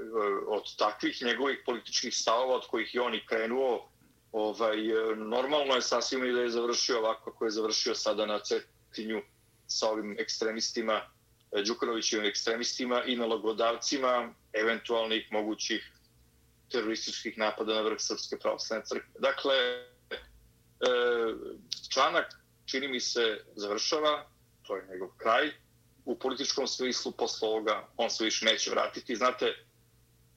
od takvih njegovih političkih stavova od kojih je on i krenuo, ovaj, e, normalno je sasvim i da je završio ovako kako je završio sada na Cetinju sa ovim ekstremistima, e, Đukanovićevim ekstremistima i nalogodavcima eventualnih mogućih terorističkih napada na vrh Srpske pravoslavne crkve. Dakle, članak, čini mi se, završava, to je njegov kraj, u političkom smislu posle ovoga on se više neće vratiti. Znate,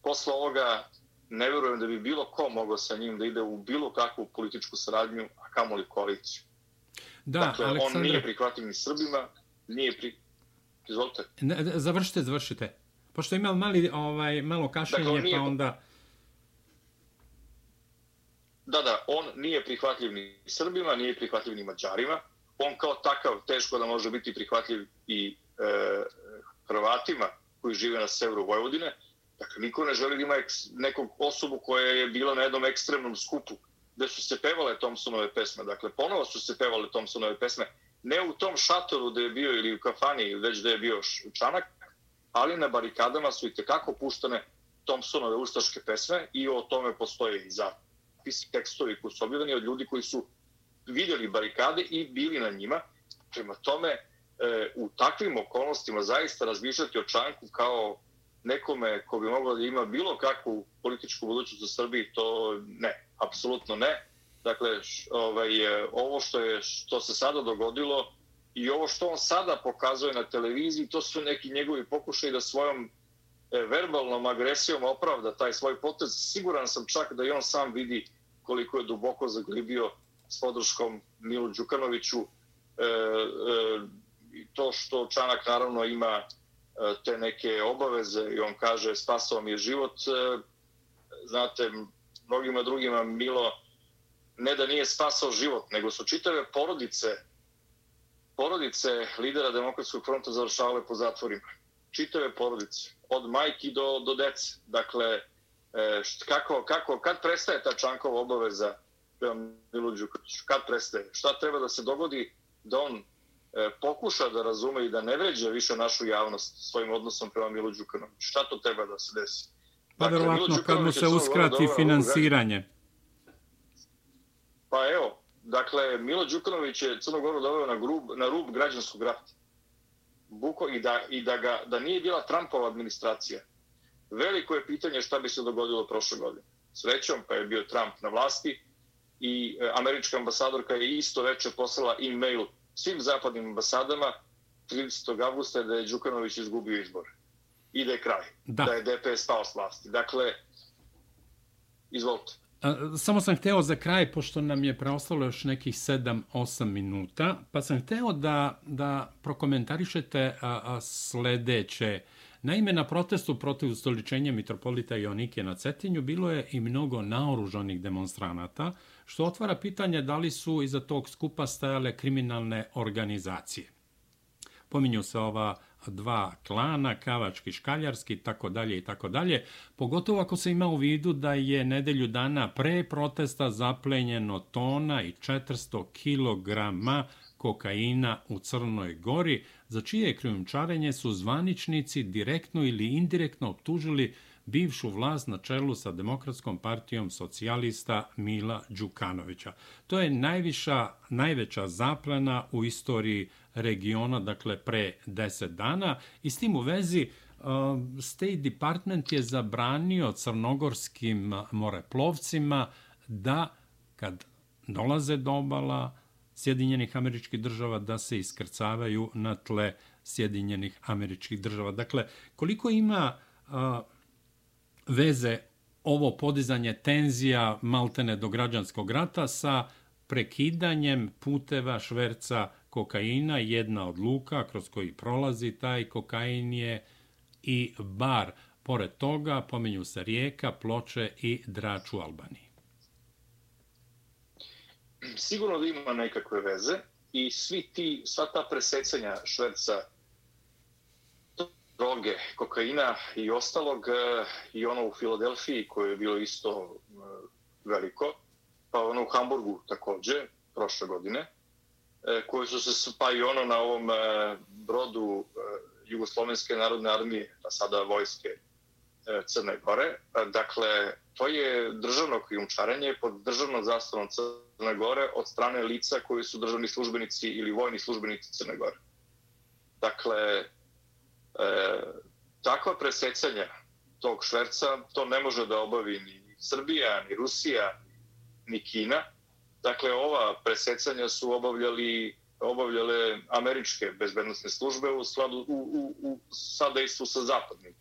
posle ovoga ne verujem da bi bilo ko mogao sa njim da ide u bilo kakvu političku saradnju, a kamoli koaliciju. Da, dakle, Aleksandre... on nije prihvativ ni Srbima, nije pri... Izvolite. Ne, završite, završite. Pošto ima mali, ovaj, malo kašenje, dakle, pa onda... da, da, on nije prihvatljiv ni Srbima, nije prihvatljiv ni Mađarima. On kao takav teško da može biti prihvatljiv i E, Hrvatima koji žive na severu Vojvodine. Dakle, niko ne želi da ima eks, nekog osobu koja je bila na jednom ekstremnom skupu gde su se pevale Thompsonove pesme. Dakle, ponovo su se pevale Thompsonove pesme. Ne u tom šatoru gde je bio ili u kafani, već gde je bio čanak, ali na barikadama su i tekako puštane Thompsonove ustaške pesme i o tome postoje i zapisi, tekstovi koji su objavljeni od ljudi koji su vidjeli barikade i bili na njima. Prema tome, e, u takvim okolnostima zaista razmišljati o čanku kao nekome ko bi mogao da ima bilo kakvu političku budućnost u Srbiji, to ne, apsolutno ne. Dakle, ovaj, e, ovo što, je, što se sada dogodilo i ovo što on sada pokazuje na televiziji, to su neki njegovi pokušaj da svojom e, verbalnom agresijom opravda taj svoj potez. Siguran sam čak da i on sam vidi koliko je duboko zaglibio s podrškom Milu Đukanoviću. E, e, i to što Čanak naravno ima e, te neke obaveze i on kaže spasao mi je život. E, znate, mnogima drugima Milo ne da nije spasao život, nego su čitave porodice porodice lidera Demokratskog fronta završavale po zatvorima. Čitave porodice, od majki do, do dece. Dakle, e, kako, kako, kad prestaje ta Čankova obaveza prema Milu Kad prestaje? Šta treba da se dogodi da on pokuša da razume i da ne vređa više našu javnost svojim odnosom prema Milu Đukanoviću. Šta to treba da se desi? Pa dakle, verovatno kad mu se uskrati finansiranje. Pa evo, dakle, Milo Đukanović je Crnogoru doveo na, grub, na rub građanskog rata. Buko, i, da, i da, ga, da nije bila Trumpova administracija. Veliko je pitanje šta bi se dogodilo prošle godine. Srećom, pa je bio Trump na vlasti i e, američka ambasadorka je isto veče poslala e-mail svim zapadnim ambasadama 30. augusta da je Đukanović izgubio izbor. I da je kraj. Da, da je DPS pao s vlasti. Dakle, izvolite. Samo sam hteo za kraj, pošto nam je preostalo još nekih 7-8 minuta, pa sam hteo da, da prokomentarišete a, a, sledeće. Naime, na protestu protiv ustoličenja mitropolita Jonike na Cetinju bilo je i mnogo naoružanih demonstranata, što otvara pitanje da li su iza tog skupa stajale kriminalne organizacije. Pominju se ova dva klana, kavački, škaljarski, tako dalje i tako dalje, pogotovo ako se ima u vidu da je nedelju dana pre protesta zaplenjeno tona i 400 kilograma kokaina u Crnoj Gori, za čije krijumčarenje su zvaničnici direktno ili indirektno optužili bivšu vlast na čelu sa Demokratskom partijom socijalista Mila Đukanovića. To je najviša, najveća zaplena u istoriji regiona, dakle pre 10 dana. I s tim u vezi uh, State Department je zabranio crnogorskim moreplovcima da kad dolaze do obala Sjedinjenih američkih država da se iskrcavaju na tle Sjedinjenih američkih država. Dakle, koliko ima uh, veze ovo podizanje tenzija maltene do građanskog rata sa prekidanjem puteva šverca kokaina, jedna od luka kroz koji prolazi taj kokain je i bar. Pored toga pomenju se rijeka, ploče i drač u Albaniji. Sigurno da ima nekakve veze i svi ti, sva ta presecanja šverca droge, kokaina i ostalog e, i ono u Filadelfiji koje je bilo isto e, veliko, pa ono u Hamburgu takođe, prošle godine, e, koje su se pa i ono na ovom brodu Jugoslovenske narodne armije, a sada vojske Crne Gore. Dakle, to je državno krijumčarenje pod državnom zastavom Crne Gore od strane lica koji su državni službenici ili vojni službenici Crne Gore. Dakle, E, takva presecanja tog šverca, to ne može da obavi ni Srbija, ni Rusija, ni Kina. Dakle, ova presecanja su obavljali obavljale američke bezbednostne službe u skladu u, u, u sadejstvu sa zapadnim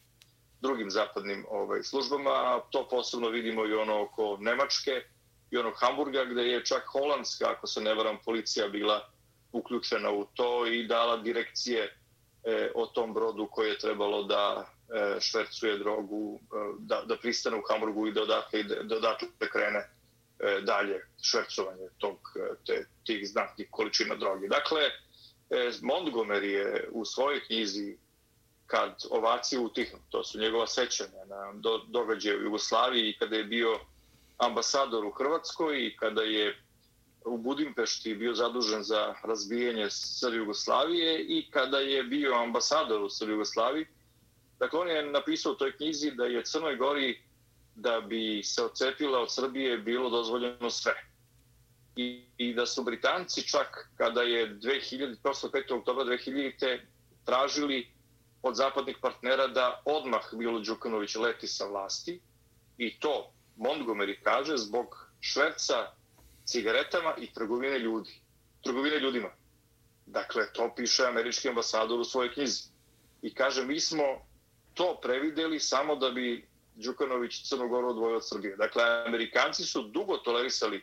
drugim zapadnim ovaj službama, a to posebno vidimo i ono oko Nemačke i onog Hamburga gde je čak holandska, ako se ne varam, policija bila uključena u to i dala direkcije e, o tom brodu koji je trebalo da e, švercuje drogu, e, da, da pristane u Hamburgu i da odatle, da odatle krene e, dalje švercovanje tog, e, te, tih znatnih količina droge. Dakle, e, Montgomery je u svojoj knjizi kad ovacije utihnu, to su njegova sećanja na do, događaje u Jugoslaviji i kada je bio ambasador u Hrvatskoj i kada je u Budimpešti bio zadužen za razbijanje Srbije Jugoslavije i kada je bio ambasador u Srbije Jugoslaviji. Dakle, on je napisao u toj knjizi da je Crnoj Gori da bi se ocepila od Srbije bilo dozvoljeno sve. I, i da su Britanci čak kada je 2000, 5. oktobra 2000. tražili od zapadnih partnera da odmah Milo Đukanović leti sa vlasti i to Montgomery kaže zbog šverca cigaretama i trgovine ljudi. Trgovine ljudima. Dakle, to piše američki ambasador u svojoj knjizi. I kaže, mi smo to prevideli samo da bi Đukanović Crnogoru odvojio od Srbije. Dakle, Amerikanci su dugo tolerisali e,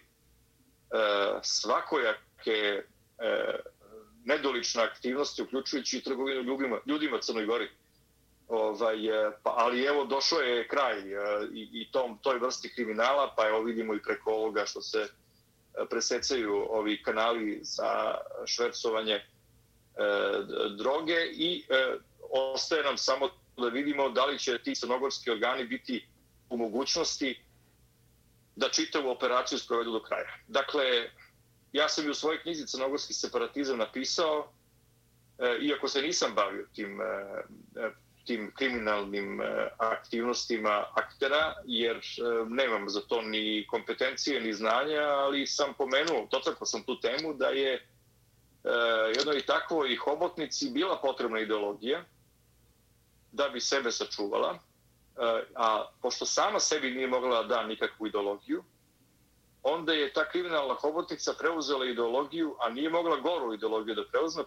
svakojake e, nedolične aktivnosti, uključujući i trgovinu ljudima, ljudima Crnoj Gori. Ovaj, e, pa, ali evo, došao je kraj e, i, i tom, toj vrsti kriminala, pa evo vidimo i preko ovoga što se presecaju ovi kanali za švercovanje e, droge i e, ostaje nam samo da vidimo da li će ti crnogorski organi biti u mogućnosti da čitavu operaciju sprovedu do kraja. Dakle, ja sam i u svojoj knjizi Crnogorski separatizam napisao, e, iako se nisam bavio tim e, tim kriminalnim e, aktivnostima aktera, jer e, nemam za to ni kompetencije, ni znanja, ali sam pomenuo, dotakao sam tu temu, da je e, jednoj takvoj hobotnici bila potrebna ideologija da bi sebe sačuvala, a pošto sama sebi nije mogla da nikakvu ideologiju, onda je ta kriminalna hobotnica preuzela ideologiju, a nije mogla goru ideologiju da preuzme,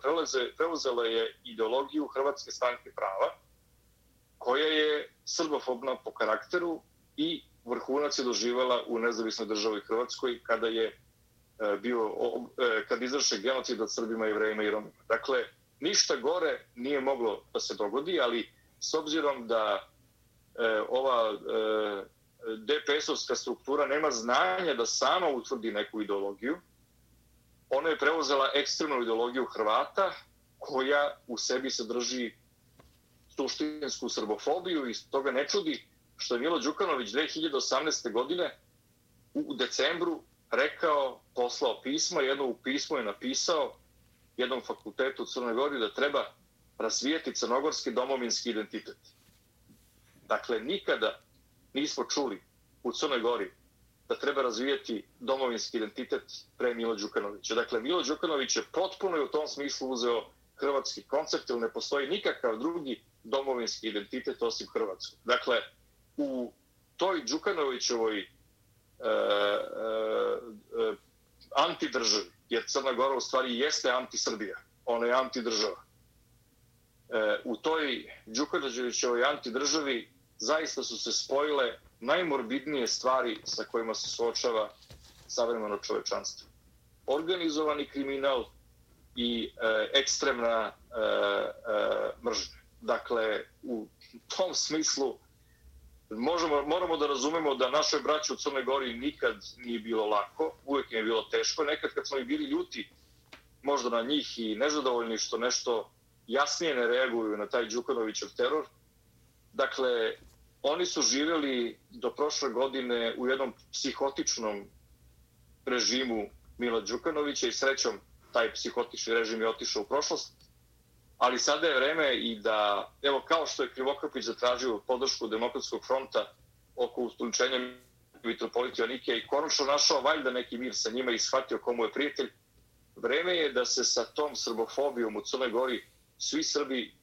preuzela je ideologiju Hrvatske stranke prava, koja je srbofobna po karakteru i vrhunac je doživala u nezavisnoj državi Hrvatskoj kada je e, bio e, kad izvrše genocid od Srbima, Jevrejima i Romima. Dakle, ništa gore nije moglo da se dogodi, ali s obzirom da e, ova e, DPS-ovska struktura nema znanja da sama utvrdi neku ideologiju, ona je preuzela ekstremnu ideologiju Hrvata koja u sebi sadrži suštinsku srbofobiju i toga ne čudi što je Milo Đukanović 2018. godine u decembru rekao, poslao pismo, jedno u pismo je napisao jednom fakultetu u Crnoj Gori da treba razvijeti crnogorski domovinski identitet. Dakle, nikada nismo čuli u Crnoj Gori da treba razvijeti domovinski identitet pre Milo Đukanovića. Dakle, Milo Đukanović je potpuno u tom smislu uzeo hrvatski koncept, jer ne postoji nikakav drugi domovinski identitet osim Hrvatskog. Dakle, u toj Đukanovićevoj e, e, e, antidržavi, jer Crna Gora u stvari jeste antisrbija, ona je antidržava. E, u toj Đukanovićevoj antidržavi zaista su se spojile najmorbidnije stvari sa kojima se suočava savremeno čovečanstvo. Organizovani kriminal i e, ekstremna e, e, mržnja. Dakle, u tom smislu možemo, moramo da razumemo da našoj braći u Crnoj Gori nikad nije bilo lako, uvijek je bilo teško. Nekad kad smo i bili ljuti možda na njih i nezadovoljni što nešto jasnije ne reaguju na taj Đukanovićev teror. Dakle, oni su živjeli do prošle godine u jednom psihotičnom režimu Mila Đukanovića i srećom taj psihotični režim je otišao u prošlost ali sada je vreme i da, evo kao što je Krivokapić zatražio podršku Demokratskog fronta oko ustoličenja mitropolita Jonike i konačno našao valjda neki mir sa njima i shvatio komu je prijatelj, vreme je da se sa tom srbofobijom u Crnoj Gori svi Srbi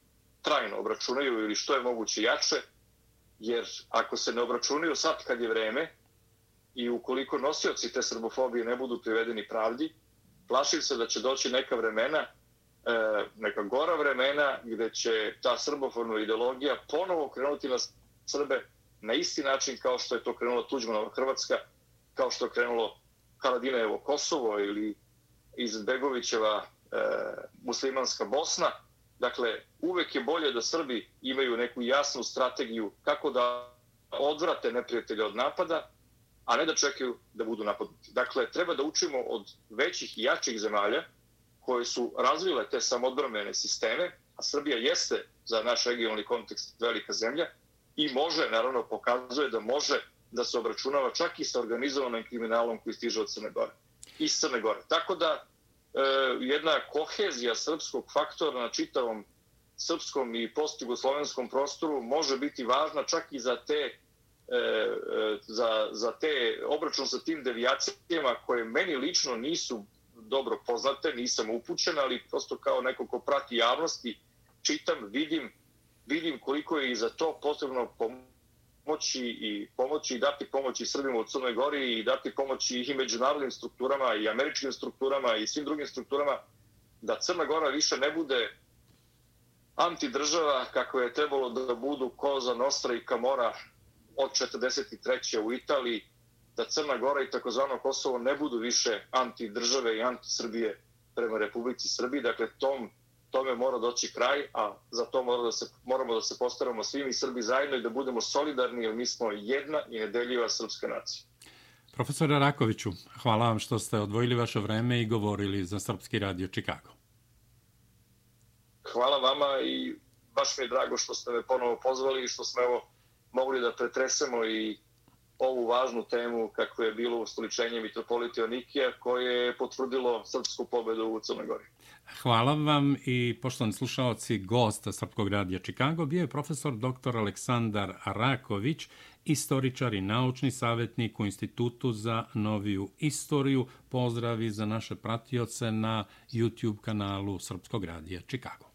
trajno obračunaju ili što je moguće jače, jer ako se ne obračunaju sad kad je vreme i ukoliko nosioci te srbofobije ne budu privedeni pravdi, plašim se da će doći neka vremena e, neka gora vremena gde će ta srboforna ideologija ponovo krenuti na Srbe na isti način kao što je to krenulo Tuđmanova Hrvatska, kao što je krenulo Haradinajevo Kosovo ili Izbegovićeva e, muslimanska Bosna. Dakle, uvek je bolje da Srbi imaju neku jasnu strategiju kako da odvrate neprijatelja od napada a ne da čekaju da budu napadnuti. Dakle, treba da učimo od većih i jačih zemalja koje su razvile te samodbrambene sisteme, a Srbija jeste za naš regionalni kontekst velika zemlja i može, naravno, pokazuje da može da se obračunava čak i sa organizovanim kriminalom koji stiže od Crne Gore. Iz Crne Gore. Tako da, e, jedna kohezija srpskog faktora na čitavom srpskom i postjugoslovenskom prostoru može biti važna čak i za te E, e, za, za te obračun sa tim devijacijama koje meni lično nisu dobro poznate, nisam upućen, ali prosto kao neko ko prati javnosti, čitam, vidim, vidim koliko je i za to potrebno pomoći i pomoći i dati pomoći Srbima u Crnoj Gori i dati pomoći i međunarodnim strukturama i američkim strukturama i svim drugim strukturama da Crna Gora više ne bude antidržava kako je trebalo da budu Koza, Nostra i Kamora od 43. u Italiji, da Crna Gora i takozvano Kosovo ne budu više antidržave i antisrbije prema Republici Srbiji. Dakle, tom, tome mora doći kraj, a za to mora da se, moramo da se postaramo svi mi Srbi zajedno i da budemo solidarni, jer mi smo jedna i nedeljiva srpska nacija. Profesore Rakoviću, hvala vam što ste odvojili vaše vreme i govorili za Srpski radio Čikago. Hvala vama i baš mi je drago što ste me ponovo pozvali i što smo evo mogli da pretresemo i ovu važnu temu kako je bilo ustoličenje mitropolita Onikija koje je potvrdilo srpsku pobedu u Crnoj Gori. Hvala vam i poštovani slušalci, gost Srpskog radija Čikago bio je profesor dr. Aleksandar Raković, istoričar i naučni savjetnik u Institutu za noviju istoriju. Pozdravi za naše pratioce na YouTube kanalu Srpskog radija Čikago.